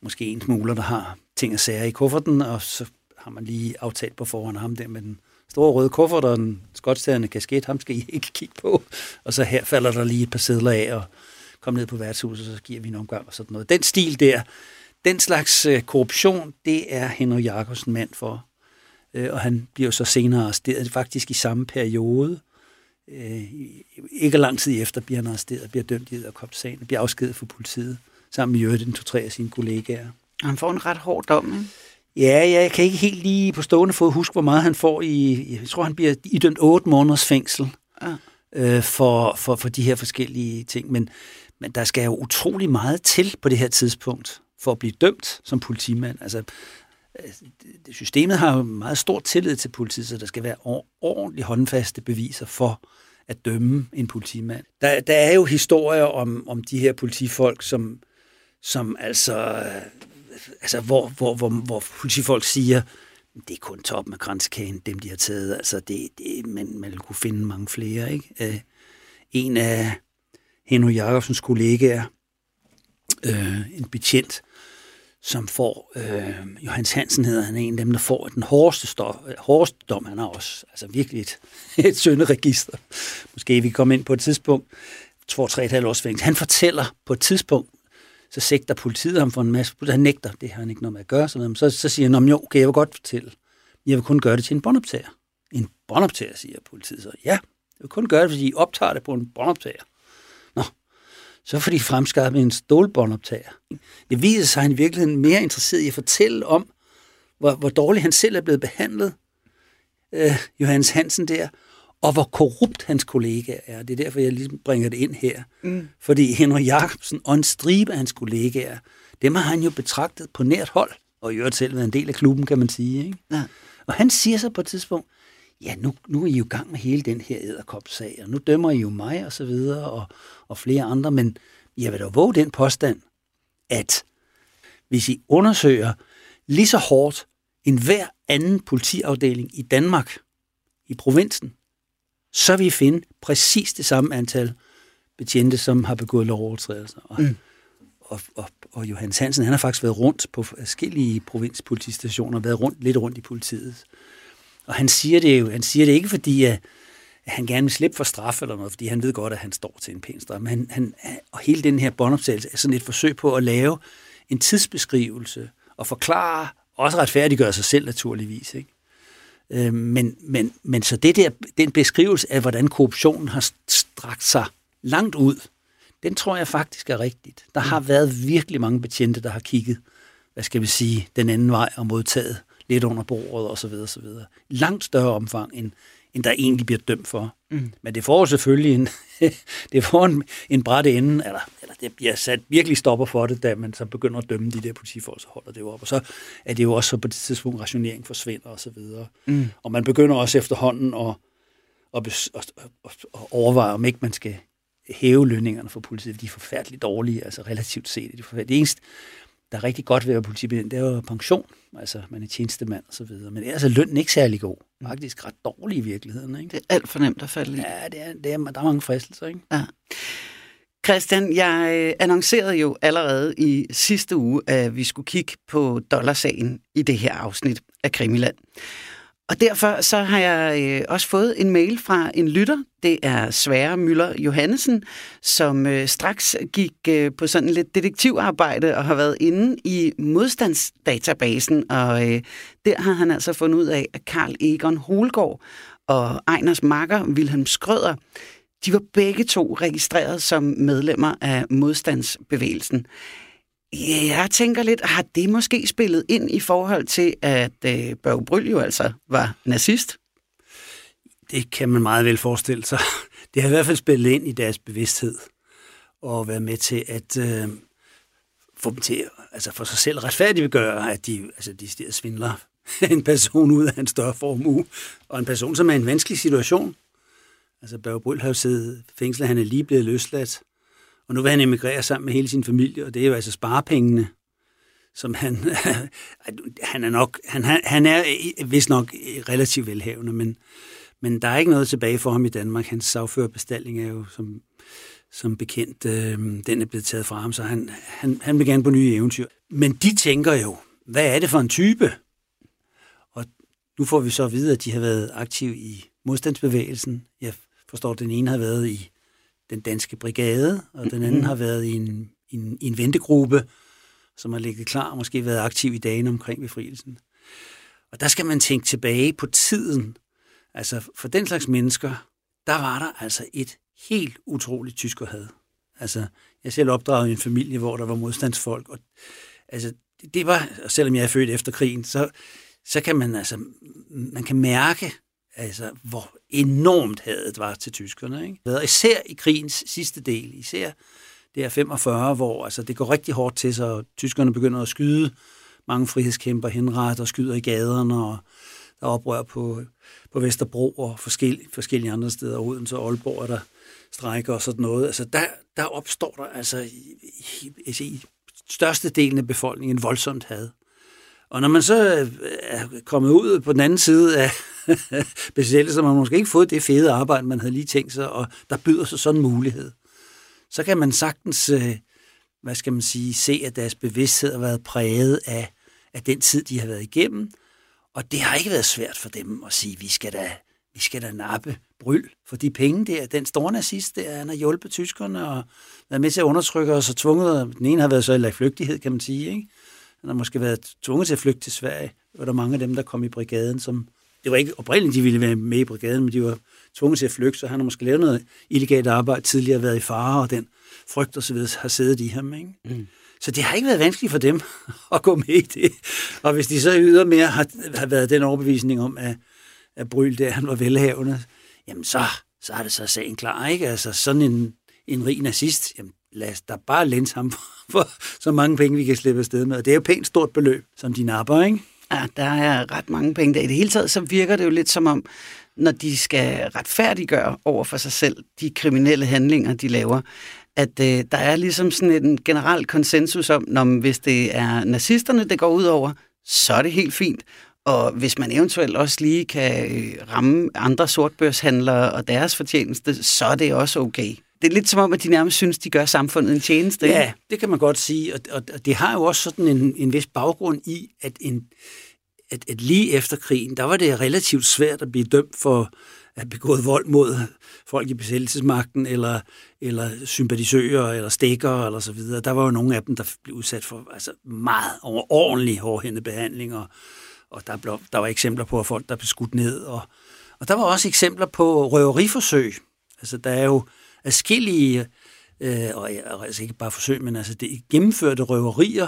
måske en smugler, der har ting og sager i kufferten, og så har man lige aftalt på forhånd ham der med den store røde kuffert og den skotstærende kasket, ham skal I ikke kigge på. Og så her falder der lige et par sædler af, og kom ned på værtshuset, og så giver vi en omgang og sådan noget. Den stil der, den slags øh, korruption, det er Henry Jacobsen mand for. Øh, og han bliver så senere arresteret, faktisk i samme periode. Øh, ikke lang tid efter bliver han arresteret, bliver dømt i Edderkop-sagen, og bliver afskedet for politiet, sammen med Jørgen, to-tre af sine kollegaer. Og han får en ret hård dom, ikke? Ja, jeg kan ikke helt lige på stående fod huske, hvor meget han får i... Jeg tror, han bliver idømt otte måneders fængsel ja. øh, for, for, for de her forskellige ting. Men, men der skal jo utrolig meget til på det her tidspunkt for at blive dømt som politimand. Altså, Altså, systemet har jo meget stor tillid til politiet, så der skal være ordentligt håndfaste beviser for at dømme en politimand. Der, der er jo historier om, om de her politifolk, som, som altså, altså hvor, hvor, hvor, hvor politifolk siger, det er kun toppen af grænsekagen, dem de har taget. Altså det, det, man, man kunne finde mange flere. Ikke? Øh, en af Henry Jacobsens kollegaer, øh, en betjent, som får, øh, Johannes Hansen hedder han, en af dem, der får den hårdeste, stof, hårdeste dom. Han har også altså virkelig et, et sønderegister. Måske vi komme ind på et tidspunkt, tror tre, et halvt års fængsel. Han fortæller på et tidspunkt, så sigter politiet ham for en masse. Han nægter, det har han ikke noget med at gøre. Sådan noget. Så, så siger han, jo, okay, jeg vil godt fortælle. Jeg vil kun gøre det til en båndoptager. En båndoptager, siger politiet så. Ja, jeg vil kun gøre det, fordi I optager det på en båndoptager så får de fremskaffet en stålbåndoptager. Det viser sig, at han i virkeligheden mere interesseret i at fortælle om, hvor, hvor dårligt han selv er blevet behandlet, øh, Johannes Hansen der, og hvor korrupt hans kollega er. Det er derfor, jeg ligesom bringer det ind her. Mm. Fordi Henry Jacobsen og en stribe af hans kollegaer, dem har han jo betragtet på nært hold, og i øvrigt selv været en del af klubben, kan man sige. Ikke? Ja. Og han siger så på et tidspunkt, ja, nu, nu er I jo i gang med hele den her æderkopsag, og nu dømmer I jo mig og så videre, og, og flere andre, men jeg vil da våge den påstand, at hvis I undersøger lige så hårdt en hver anden politiafdeling i Danmark, i provinsen, så vil I finde præcis det samme antal betjente, som har begået lovovertrædelser. Og, mm. og, og, og Johannes Hansen, han har faktisk været rundt på forskellige provinspolitistationer, været rundt, lidt rundt i politiet. Og han siger det jo, han siger det ikke fordi, at han gerne vil slippe for straf eller noget, fordi han ved godt, at han står til en pæn straf. Men han, han, og hele den her båndoptagelse er sådan et forsøg på at lave en tidsbeskrivelse og forklare, også retfærdiggøre sig selv naturligvis. Ikke? Øh, men, men, men så det der, den beskrivelse af, hvordan korruptionen har strakt sig langt ud, den tror jeg faktisk er rigtigt. Der har været virkelig mange betjente, der har kigget, hvad skal vi sige, den anden vej og modtaget lidt under bordet og så videre, så videre. Langt større omfang, end, end der egentlig bliver dømt for. Mm. Men det får selvfølgelig en, det får en, en bræt ende, eller, eller det bliver sat virkelig stopper for det, da man så begynder at dømme de der politifolk, så holder det jo op. Og så er det jo også så på det tidspunkt, rationering forsvinder og så videre. Mm. Og man begynder også efterhånden at, at, at, at, at overveje, om ikke man skal hæve lønningerne for politiet. De er forfærdeligt dårlige, altså relativt set. De er forfærdeligt. Det eneste, der er rigtig godt ved at være politibetjent, det er jo pension. Altså, man er tjenestemand og så videre. Men ellers er lønnen ikke særlig god. Faktisk ret dårlig i virkeligheden. Ikke? Det er alt for nemt at falde i. Ja, det er, det er, der er mange fristelser, ikke? Ja. Christian, jeg annoncerede jo allerede i sidste uge, at vi skulle kigge på dollarsagen i det her afsnit af Krimiland. Og derfor så har jeg øh, også fået en mail fra en lytter. Det er Svære Møller Johannesen, som øh, straks gik øh, på sådan lidt detektivarbejde og har været inde i modstandsdatabasen. Og øh, der har han altså fundet ud af, at Karl Egon Holgaard og Ejners makker Wilhelm Skrøder, de var begge to registreret som medlemmer af modstandsbevægelsen. Ja, Jeg tænker lidt, har det måske spillet ind i forhold til, at øh, Børge Bryl jo altså var nazist? Det kan man meget vel forestille sig. Det har i hvert fald spillet ind i deres bevidsthed og været med til at øh, få dem til altså for sig selv retfærdiggøre, at de, altså de stiger svindler en person ud af en større formue, og en person, som er i en vanskelig situation. Altså Børge Bryl har jo siddet fængslet, han er lige blevet løsladt, og nu vil han emigrere sammen med hele sin familie, og det er jo altså sparepengene, som han, han er nok, han, han er vist nok relativt velhavende, men, men der er ikke noget tilbage for ham i Danmark. Hans sagførerbestilling er jo som, som bekendt, øh, den er blevet taget fra ham, så han, han, han vil gerne på nye eventyr. Men de tænker jo, hvad er det for en type? Og nu får vi så at vide, at de har været aktive i modstandsbevægelsen. Jeg forstår, at den ene har været i den danske brigade, og den anden mm. har været i en, en, en ventegruppe, som har ligget klar og måske været aktiv i dagen omkring befrielsen. Og der skal man tænke tilbage på tiden. Altså for den slags mennesker, der var der altså et helt utroligt tyskerhad. Altså, jeg selv opdraget i en familie, hvor der var modstandsfolk, og altså, det var, selvom jeg er født efter krigen, så, så kan man altså, man kan mærke, altså, hvor enormt hadet var til tyskerne. Ikke? Og især i krigens sidste del, især det er 45, hvor altså, det går rigtig hårdt til sig, og tyskerne begynder at skyde mange frihedskæmper henret og skyder i gaderne, og der er oprør på, på Vesterbro og forskellige, forskellige andre steder, Odense og Aalborg, der strækker og sådan noget. Altså, der, der opstår der altså i, i, i størstedelen af befolkningen voldsomt had. Og når man så øh, er kommet ud på den anden side af besættelsen, så man måske ikke fået det fede arbejde, man havde lige tænkt sig, og der byder sig sådan en mulighed, så kan man sagtens, øh, hvad skal man sige, se, at deres bevidsthed har været præget af, af den tid, de har været igennem. Og det har ikke været svært for dem at sige, vi skal da, vi skal da nappe bryl for de penge der. Den store nazist der, han har hjulpet tyskerne og været med til at undertrykke os og tvunget, den ene har været så i flygtighed, kan man sige, ikke? Han har måske været tvunget til at flygte til Sverige. Der var der mange af dem, der kom i brigaden, som... Det var ikke oprindeligt, de ville være med i brigaden, men de var tvunget til at flygte, så han har måske lavet noget illegalt arbejde, tidligere været i fare, og den frygt og så videre har siddet i ham. Ikke? Mm. Så det har ikke været vanskeligt for dem at gå med i det. Og hvis de så ydermere har, har været den overbevisning om, at, at Bryl der, han var velhavende, jamen så, så er det så sagen klar, ikke? Altså sådan en, en rig nazist, jamen lad os da bare lænse ham for så mange penge, vi kan slippe afsted med. Og det er jo pænt stort beløb, som de napper, ikke? Ja, der er ret mange penge der. I det hele taget, så virker det jo lidt som om, når de skal retfærdiggøre over for sig selv de kriminelle handlinger, de laver, at øh, der er ligesom sådan en generel konsensus om, når hvis det er nazisterne, det går ud over, så er det helt fint. Og hvis man eventuelt også lige kan øh, ramme andre sortbørshandlere og deres fortjeneste, så er det også okay det er lidt som om, at de nærmest synes, de gør samfundet en tjeneste. Ja, det kan man godt sige, og, og, og det har jo også sådan en, en vis baggrund i, at, en, at, at lige efter krigen, der var det relativt svært at blive dømt for at begået vold mod folk i besættelsesmagten, eller, eller sympatisører, eller stikker, eller så videre. Der var jo nogle af dem, der blev udsat for altså, meget ordentlig hårdhændet behandling, og, og der, blev, der var eksempler på, at folk, der blev skudt ned, og, og der var også eksempler på røveriforsøg. Altså, der er jo adskillige, øh, og altså ikke bare forsøg, men altså det gennemførte røverier,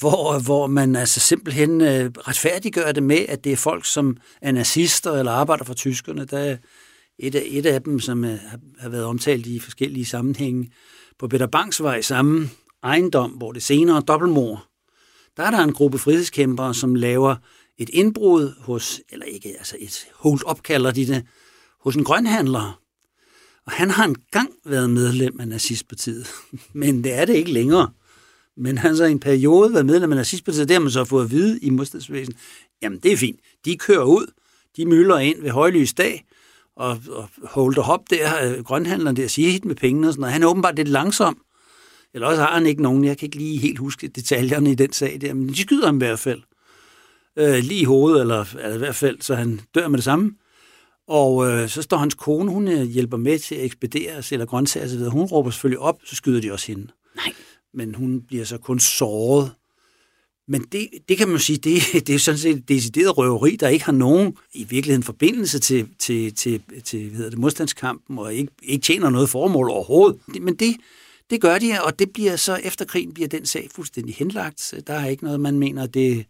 hvor, hvor man altså simpelthen øh, retfærdiggør det med, at det er folk, som er nazister eller arbejder for tyskerne. Der er et af, et af dem, som øh, har været omtalt i forskellige sammenhænge, på Peter Bangs vej samme ejendom, hvor det senere dobbeltmor, Der er der en gruppe frihedskæmpere, som laver et indbrud hos, eller ikke, altså et hold up kalder de det, hos en grønhandler, og han har engang været medlem af nazistpartiet, men det er det ikke længere. Men han så i en periode været medlem af nazistpartiet, det har man så fået at vide i modstandsbevægelsen. Jamen, det er fint. De kører ud, de mylder ind ved højlys dag, og, og Holder Hop der, øh, grønhandleren der, siger hit med pengene og sådan noget. Han er åbenbart lidt langsom. Eller også har han ikke nogen, jeg kan ikke lige helt huske detaljerne i den sag der, men de skyder ham i hvert fald. Øh, lige i hovedet, eller, eller i hvert fald, så han dør med det samme. Og øh, så står hans kone, hun øh, hjælper med til at ekspedere sælger grøntsager osv. Hun råber selvfølgelig op, så skyder de også hende. Nej. Men hun bliver så kun såret. Men det, det kan man sige, det, det er sådan set et decideret røveri, der ikke har nogen i virkeligheden forbindelse til, til, til, til hvad hedder det, modstandskampen, og ikke, ikke tjener noget formål overhovedet. Men det, det gør de, og det bliver så efter krigen bliver den sag fuldstændig henlagt. Der er ikke noget, man mener, det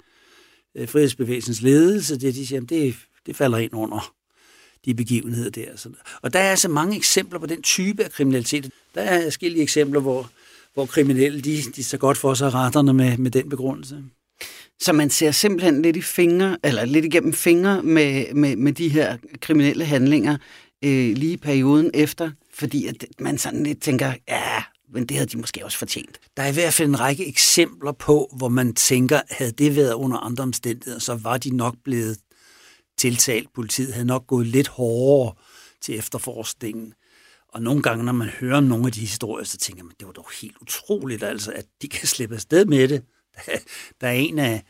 er frihedsbevægelsens ledelse, det de siger, det, det falder ind under de begivenheder der. Og der er altså mange eksempler på den type af kriminalitet. Der er forskellige eksempler, hvor, hvor kriminelle de, de så godt for sig retterne med, med den begrundelse. Så man ser simpelthen lidt i fingre, eller lidt igennem fingre med, med, med de her kriminelle handlinger øh, lige i perioden efter, fordi at man sådan lidt tænker, ja, men det havde de måske også fortjent. Der er i hvert fald en række eksempler på, hvor man tænker, havde det været under andre omstændigheder, så var de nok blevet tiltalt. Politiet havde nok gået lidt hårdere til efterforskningen. Og nogle gange, når man hører nogle af de historier, så tænker man, det var dog helt utroligt, altså, at de kan slippe afsted med det. Der er en af,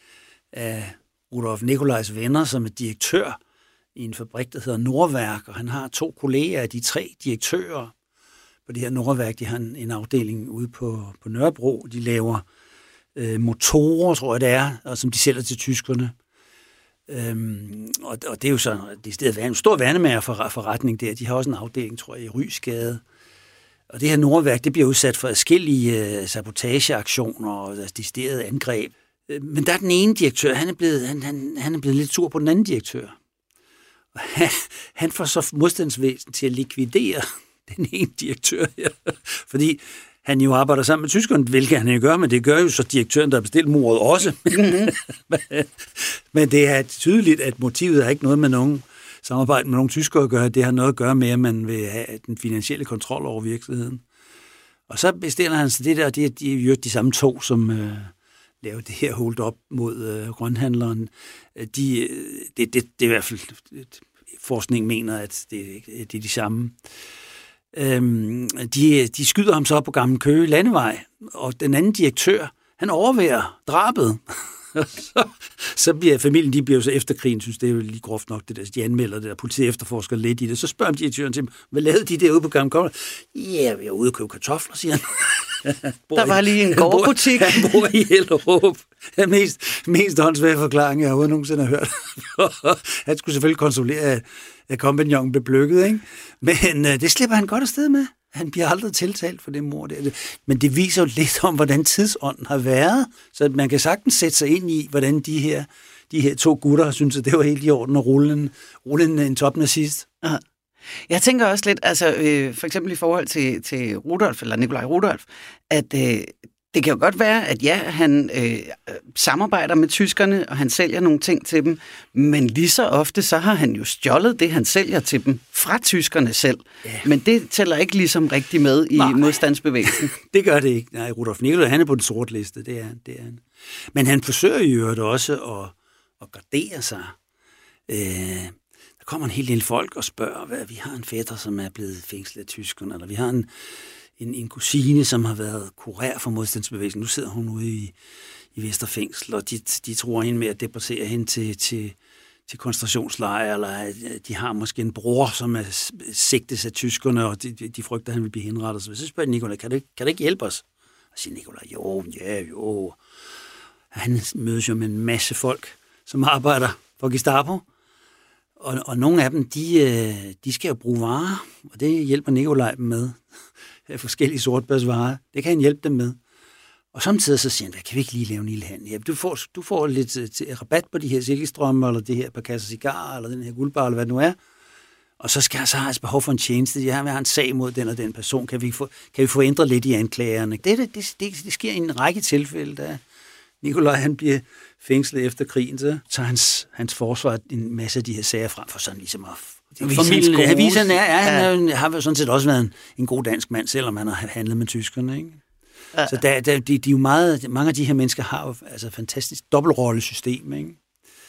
af Rudolf Nikolajs venner, som er direktør i en fabrik, der hedder Nordværk, og han har to kolleger af de tre direktører på det her Nordværk. De har en, en afdeling ude på, på Nørrebro. De laver øh, motorer, tror jeg det er, og som de sælger til tyskerne. Øhm, og, og det er jo så det er stedet en stor vandemager for forretning der. De har også en afdeling, tror jeg, i Rysgade. Og det her Nordværk, det bliver udsat for forskellige øh, sabotageaktioner og altså deciderede angreb. Øh, men der er den ene direktør, han er blevet, han, han, han er blevet lidt sur på den anden direktør. Og han, han får så modstandsvæsen til at likvidere den ene direktør her. Fordi han jo arbejder sammen med tyskerne, hvilket han jo gør, men det gør jo så direktøren, der har bestilt mordet også. men det er tydeligt, at motivet er ikke noget med nogen samarbejde med nogle tyskere at gøre. Det har noget at gøre med, at man vil have den finansielle kontrol over virksomheden. Og så bestiller han sig det der, det er de, de samme to, som øh, laver det her hold op mod øh, grønhandleren. De, øh, det, det, det er i hvert fald, forskning mener, at det, det er de samme. Øhm, de, de skyder ham så på Gamle Køge Landevej, og den anden direktør, han overværer drabet. så, så bliver familien, de bliver jo så efter krigen, synes det er jo lige groft nok, det der, de anmelder det der, politiet efterforsker lidt i det. Så spørger direktøren til dem, hvad lavede de derude på Gamle Køge? Ja, vi er ude og købe kartofler, siger han. der var lige en gårdbutik. Han bor, han bor i Hellerup. Den mest, mest håndsvære forklaring, jeg overhovedet nogensinde har hørt. han skulle selvfølgelig konsolere, kompagnon blev bløkket, ikke? Men øh, det slipper han godt afsted med. Han bliver aldrig tiltalt for det mor der. Men det viser jo lidt om, hvordan tidsånden har været. Så man kan sagtens sætte sig ind i, hvordan de her, de her to gutter synes, at det var helt i orden at rulle en, rulle en, en topnazist. Aha. Jeg tænker også lidt, altså øh, for eksempel i forhold til, til Rudolf, eller Nikolaj Rudolf, at øh, det kan jo godt være, at ja, han øh, samarbejder med tyskerne, og han sælger nogle ting til dem, men lige så ofte, så har han jo stjålet det, han sælger til dem fra tyskerne selv. Ja. Men det tæller ikke ligesom rigtig med i Nej. modstandsbevægelsen. det gør det ikke. Nej, Rudolf Nikolaj, han er på den sorte liste, det er, det er han. Men han forsøger jo øvrigt også at, at gardere sig. Øh, der kommer en hel del folk og spørger, hvad, vi har en fætter, som er blevet fængslet af tyskerne, eller vi har en en, en kusine, som har været kurér for modstandsbevægelsen. Nu sidder hun ude i, i Vesterfængsel, og de, de tror hende med at deportere hende til, til, til koncentrationslejre, eller de har måske en bror, som er sigtes af tyskerne, og de, de frygter, at han vil blive henrettet. Så så spørger Nikolaj, kan det, kan det ikke hjælpe os? Og siger Nikolaj, jo, ja, jo. Han mødes jo med en masse folk, som arbejder for Gestapo, og, og nogle af dem, de, øh, de skal jo bruge varer, og det hjælper Nikolaj dem med. Øh, forskellige sortbørsvarer. Det kan han hjælpe dem med. Og samtidig så siger han, kan vi ikke lige lave en lille handel? Ja, du, får, du får lidt øh, til, rabat på de her silkestrømme, eller det her par kasser cigar, eller den her guldbar, eller hvad det nu er. Og så skal jeg så have altså behov for en tjeneste. Jeg har en sag mod den og den person. Kan vi få, kan vi få ændret lidt i anklagerne? Det, det, det, det, det sker i en række tilfælde, da Nikolaj han bliver fængslet efter krigen, så tager hans, hans forsvar en masse af de her sager frem for sådan ligesom at Aviserne er, er, han er, har jo sådan set også været en, en god dansk mand, selvom han har handlet med tyskerne. Ikke? Ja. Så der, der, de, de er jo meget, mange af de her mennesker har jo altså fantastisk dobbeltrollesystem. Ikke?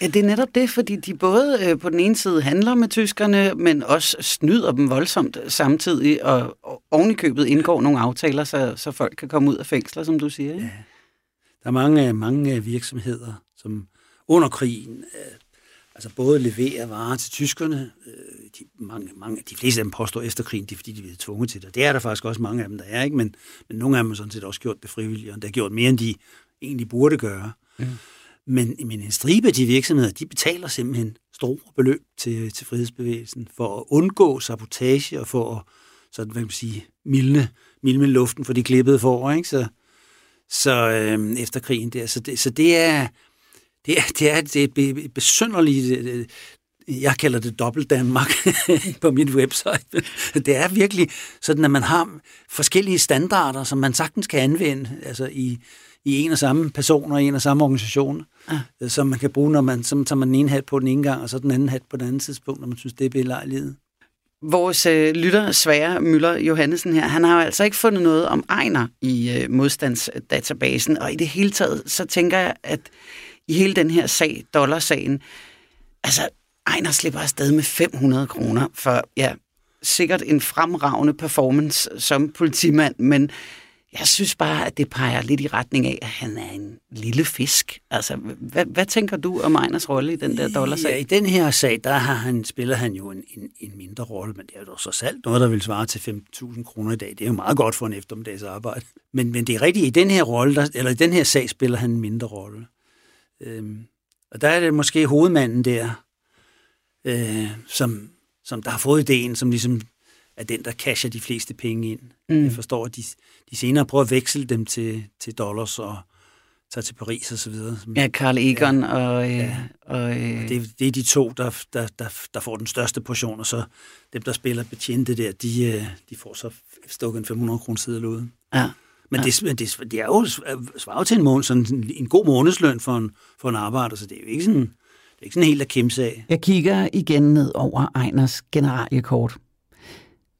Ja, det er netop det, fordi de både øh, på den ene side handler med tyskerne, men også snyder dem voldsomt samtidig, og, og ovenikøbet indgår nogle aftaler, så, så folk kan komme ud af fængsler, som du siger. Ikke? Ja. Der er mange, mange virksomheder, som under krigen øh, altså både leverer varer til tyskerne, øh, de, mange, mange, de fleste af dem påstår efter krigen, det er fordi, de bliver tvunget til det. Det er der faktisk også mange af dem, der er, ikke? Men, men nogle af dem har sådan set også gjort det frivilligt, og det har gjort mere, end de egentlig burde gøre. Mm. Men, men en stribe af de virksomheder, de betaler simpelthen store beløb til, til frihedsbevægelsen for at undgå sabotage og for at sådan, hvad kan man sige, mildne, mildne luften for de klippede for, ikke? Så, så øh, efter krigen der. Så det, så det er, det er, det er, det er besynderligt, øh, jeg kalder det dobbelt Danmark på min website. Det er virkelig sådan, at man har forskellige standarder, som man sagtens kan anvende altså i, i en og samme person og en og samme organisation, ja. Øh, som man kan bruge, når man så tager man den ene hat på den ene gang, og så den anden hat på den anden tidspunkt, når man synes, det er belejlighed. Vores øh, lytter, Svære Møller Johannesen her, han har jo altså ikke fundet noget om Ejner i øh, modstandsdatabasen, og i det hele taget, så tænker jeg, at i hele den her sag, dollarsagen, altså Ejner slipper afsted med 500 kroner for, ja, sikkert en fremragende performance som politimand, men jeg synes bare, at det peger lidt i retning af, at han er en lille fisk. Altså, hvad, hvad tænker du om Ejners rolle i den der dollarsag? Ja, i den her sag, der har han, spiller han jo en, en, en mindre rolle, men det er jo så salt noget, der vil svare til 5.000 kroner i dag. Det er jo meget godt for en eftermiddags arbejde. Men, men det er rigtigt, i den her rolle, der, eller i den her sag spiller han en mindre rolle. Øhm, og der er det måske hovedmanden der, øh, som, som der har fået ideen, som ligesom er den, der casher de fleste penge ind. Mm. Jeg forstår, at de, de senere prøver at veksle dem til, til dollars og tager til Paris og så videre. Ja, Carl Egon ja. og... Øh, ja. og øh... det, det er de to, der, der, der, der får den største portion, og så dem, der spiller betjente der, de, øh, de får så stukket en 500 kroner side ud. Ja. Men, ja. det, det, det er jo svaret til en, måned, sådan en god månedsløn for en, for en arbejder, så det er jo ikke sådan, det er ikke sådan helt at kæmpe af. Jeg kigger igen ned over Ejners generaliekort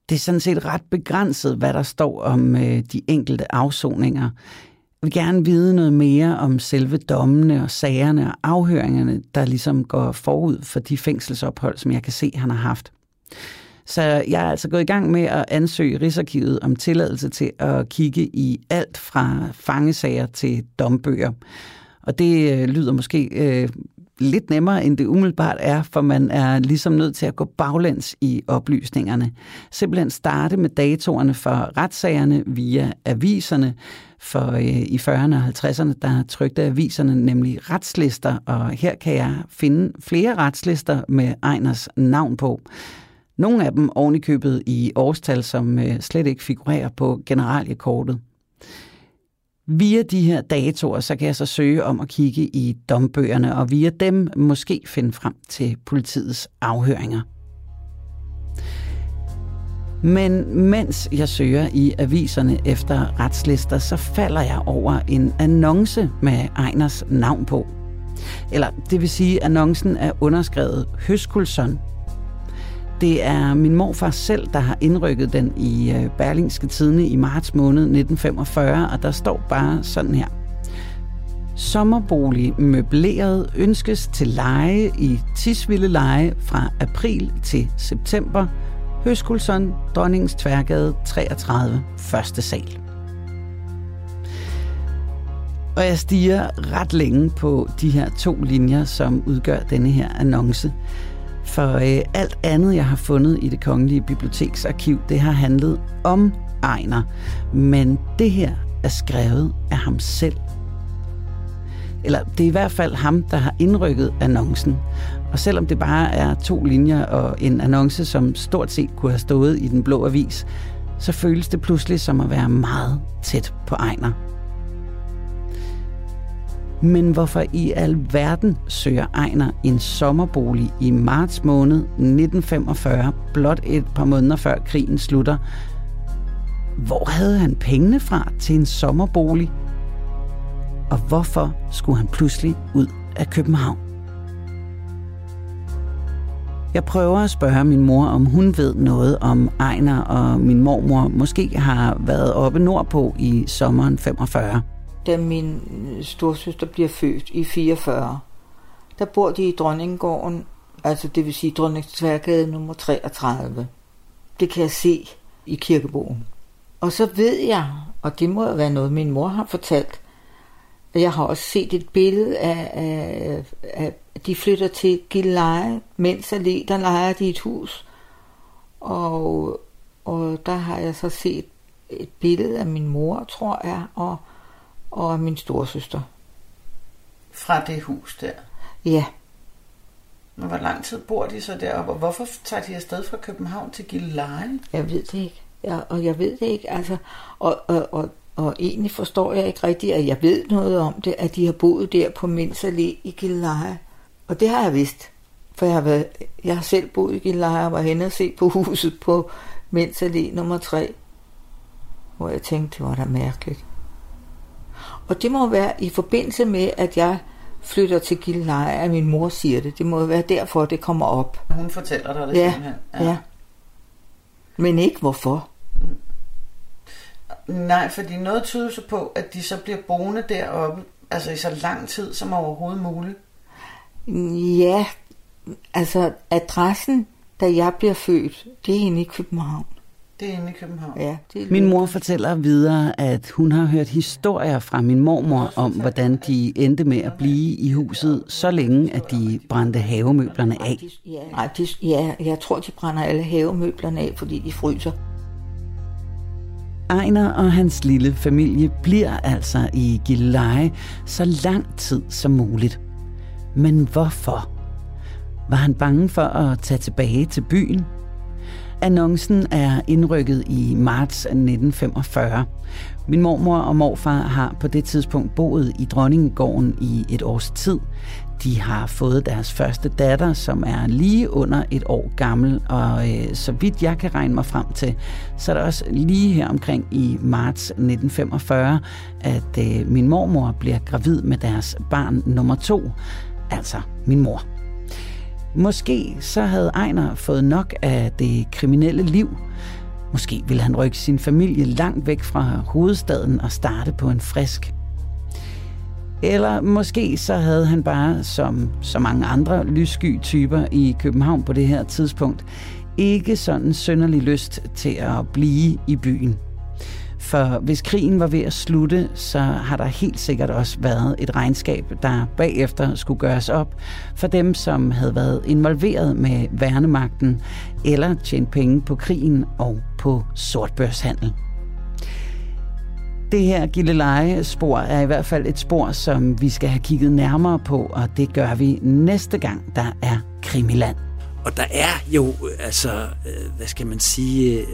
det er sådan set ret begrænset, hvad der står om øh, de enkelte afsoninger. Jeg vil gerne vide noget mere om selve dommene og sagerne og afhøringerne, der ligesom går forud for de fængselsophold, som jeg kan se, han har haft. Så jeg er altså gået i gang med at ansøge Rigsarkivet om tilladelse til at kigge i alt fra fangesager til dombøger. Og det øh, lyder måske øh, lidt nemmere, end det umiddelbart er, for man er ligesom nødt til at gå baglæns i oplysningerne. Simpelthen starte med datorerne for retssagerne via aviserne, for øh, i 40'erne og 50'erne, der trykte aviserne nemlig retslister, og her kan jeg finde flere retslister med Ejners navn på. Nogle af dem oven i købet i årstal, som øh, slet ikke figurerer på generaliekortet. Via de her datoer, så kan jeg så søge om at kigge i dombøgerne, og via dem måske finde frem til politiets afhøringer. Men mens jeg søger i aviserne efter retslister, så falder jeg over en annonce med Ejners navn på. Eller det vil sige, at annoncen er underskrevet Høskulsson det er min morfar selv, der har indrykket den i øh, Berlingske Tidene i marts måned 1945, og der står bare sådan her. Sommerbolig møbleret ønskes til leje i Tisvilde Leje fra april til september. Høskulsson, Dronningens Tværgade 33, første sal. Og jeg stiger ret længe på de her to linjer, som udgør denne her annonce. For øh, alt andet, jeg har fundet i det kongelige biblioteksarkiv, det har handlet om Ejner. Men det her er skrevet af ham selv. Eller det er i hvert fald ham, der har indrykket annoncen. Og selvom det bare er to linjer og en annonce, som stort set kunne have stået i den blå avis, så føles det pludselig som at være meget tæt på Ejner. Men hvorfor i al verden søger Ejner en sommerbolig i marts måned 1945, blot et par måneder før krigen slutter? Hvor havde han pengene fra til en sommerbolig? Og hvorfor skulle han pludselig ud af København? Jeg prøver at spørge min mor, om hun ved noget om Ejner og min mormor måske har været oppe nordpå i sommeren 45. Da min øh, storsøster bliver født i 44, der bor de i Dronningegården, altså det vil sige Dronningstværgade nummer 33. Det kan jeg se i kirkebogen. Og så ved jeg, og det må jo være noget, min mor har fortalt, at jeg har også set et billede af, af, af de flytter til Gilleleje, mens Allé, der leger de et hus. Og, og der har jeg så set et billede af min mor, tror jeg, og, og af min storsøster. Fra det hus der? Ja. Men hvor lang tid bor de så deroppe, og hvorfor tager de afsted fra København til Gilleleje? Jeg ved det ikke. Ja, og jeg ved det ikke, altså, og, og, og, og egentlig forstår jeg ikke rigtigt, at jeg ved noget om det, at de har boet der på Mins Allé i Gilleleje. Og det har jeg vidst, for jeg har, været, jeg har selv boet i Gilleleje og var henne og se på huset på Mins Allé nummer 3, hvor jeg tænkte, det var da mærkeligt. Og det må være i forbindelse med, at jeg flytter til Gilleleje, at min mor siger det. Det må være derfor, det kommer op. Hun fortæller dig det Ja, simpelthen? ja. Men ikke hvorfor. Nej, fordi noget tyder så på, at de så bliver boende deroppe, altså i så lang tid som overhovedet muligt. Ja, altså adressen, da jeg bliver født, det er inde i København. Det er inde i København. Ja, det er Min mor fortæller videre, at hun har hørt historier fra min mormor om, hvordan de endte med at blive i huset så længe, at de brændte havemøblerne af. Ja, nej, de, ja, jeg tror, de brænder alle havemøblerne af, fordi de fryser. Ejner og hans lille familie bliver altså i Gilleleje så lang tid som muligt. Men hvorfor? Var han bange for at tage tilbage til byen? Annoncen er indrykket i marts 1945. Min mormor og morfar har på det tidspunkt boet i Dronningegården i et års tid. De har fået deres første datter, som er lige under et år gammel, og øh, så vidt jeg kan regne mig frem til, så er det også lige her omkring i marts 1945, at øh, min mormor bliver gravid med deres barn nummer to, altså min mor. Måske så havde Ejner fået nok af det kriminelle liv. Måske ville han rykke sin familie langt væk fra hovedstaden og starte på en frisk. Eller måske så havde han bare, som så mange andre lyssky typer i København på det her tidspunkt, ikke sådan sønderlig lyst til at blive i byen. For hvis krigen var ved at slutte, så har der helt sikkert også været et regnskab, der bagefter skulle gøres op for dem, som havde været involveret med værnemagten eller tjent penge på krigen og på sortbørshandel. Det her Gilleleje-spor er i hvert fald et spor, som vi skal have kigget nærmere på, og det gør vi næste gang, der er Krimiland. Og der er jo, øh, altså, øh, hvad skal man sige, øh,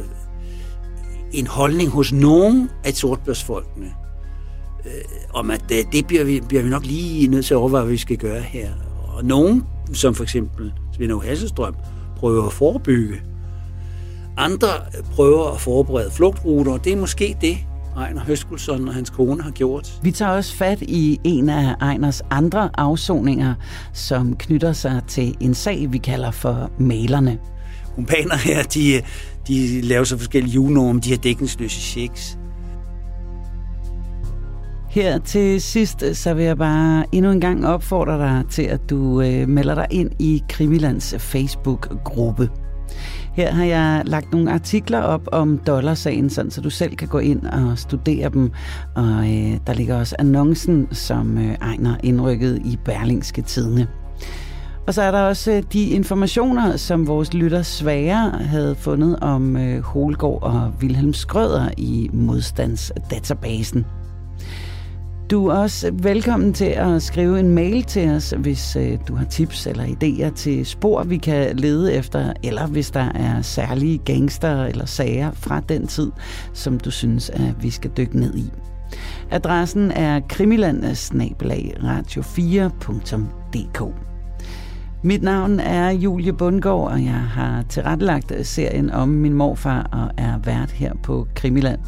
en holdning hos nogen af sortbørsfolkene, øh, om at det, det bliver, vi, bliver vi nok lige nødt til at overveje, hvad vi skal gøre her. Og nogen, som for eksempel Svend Hasselstrøm, prøver at forebygge. Andre prøver at forberede flugtruter, og det er måske det, Ejner Høskulsson og hans kone har gjort. Vi tager også fat i en af Ejners andre afsoninger, som knytter sig til en sag, vi kalder for malerne. Kumpaner her, de, de laver så forskellige julenormer, de har dækningsløse checks. Her til sidst, øh, så vil jeg bare endnu en gang opfordre dig til, at du øh, melder dig ind i Krimilands øh, Facebook-gruppe. Her har jeg lagt nogle artikler op om dollarsagen, sådan, så du selv kan gå ind og studere dem. Og øh, der ligger også annoncen, som øh, Ejner indrykket i Berlingske Tidene. Og så er der også øh, de informationer, som vores lytter Svære havde fundet om øh, Holgård og Wilhelm Skrøder i modstandsdatabasen. Du er også velkommen til at skrive en mail til os, hvis øh, du har tips eller idéer til spor, vi kan lede efter, eller hvis der er særlige gangster eller sager fra den tid, som du synes, at vi skal dykke ned i. Adressen er krimilandsnabelag radio4.dk. Mit navn er Julie Bundgaard, og jeg har tilrettelagt serien om min morfar og er vært her på Krimiland.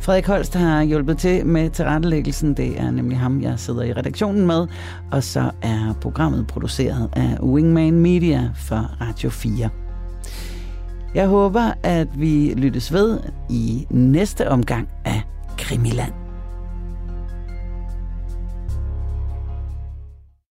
Frederik Holst har hjulpet til med tilrettelæggelsen. Det er nemlig ham, jeg sidder i redaktionen med. Og så er programmet produceret af Wingman Media for Radio 4. Jeg håber, at vi lyttes ved i næste omgang af Krimiland.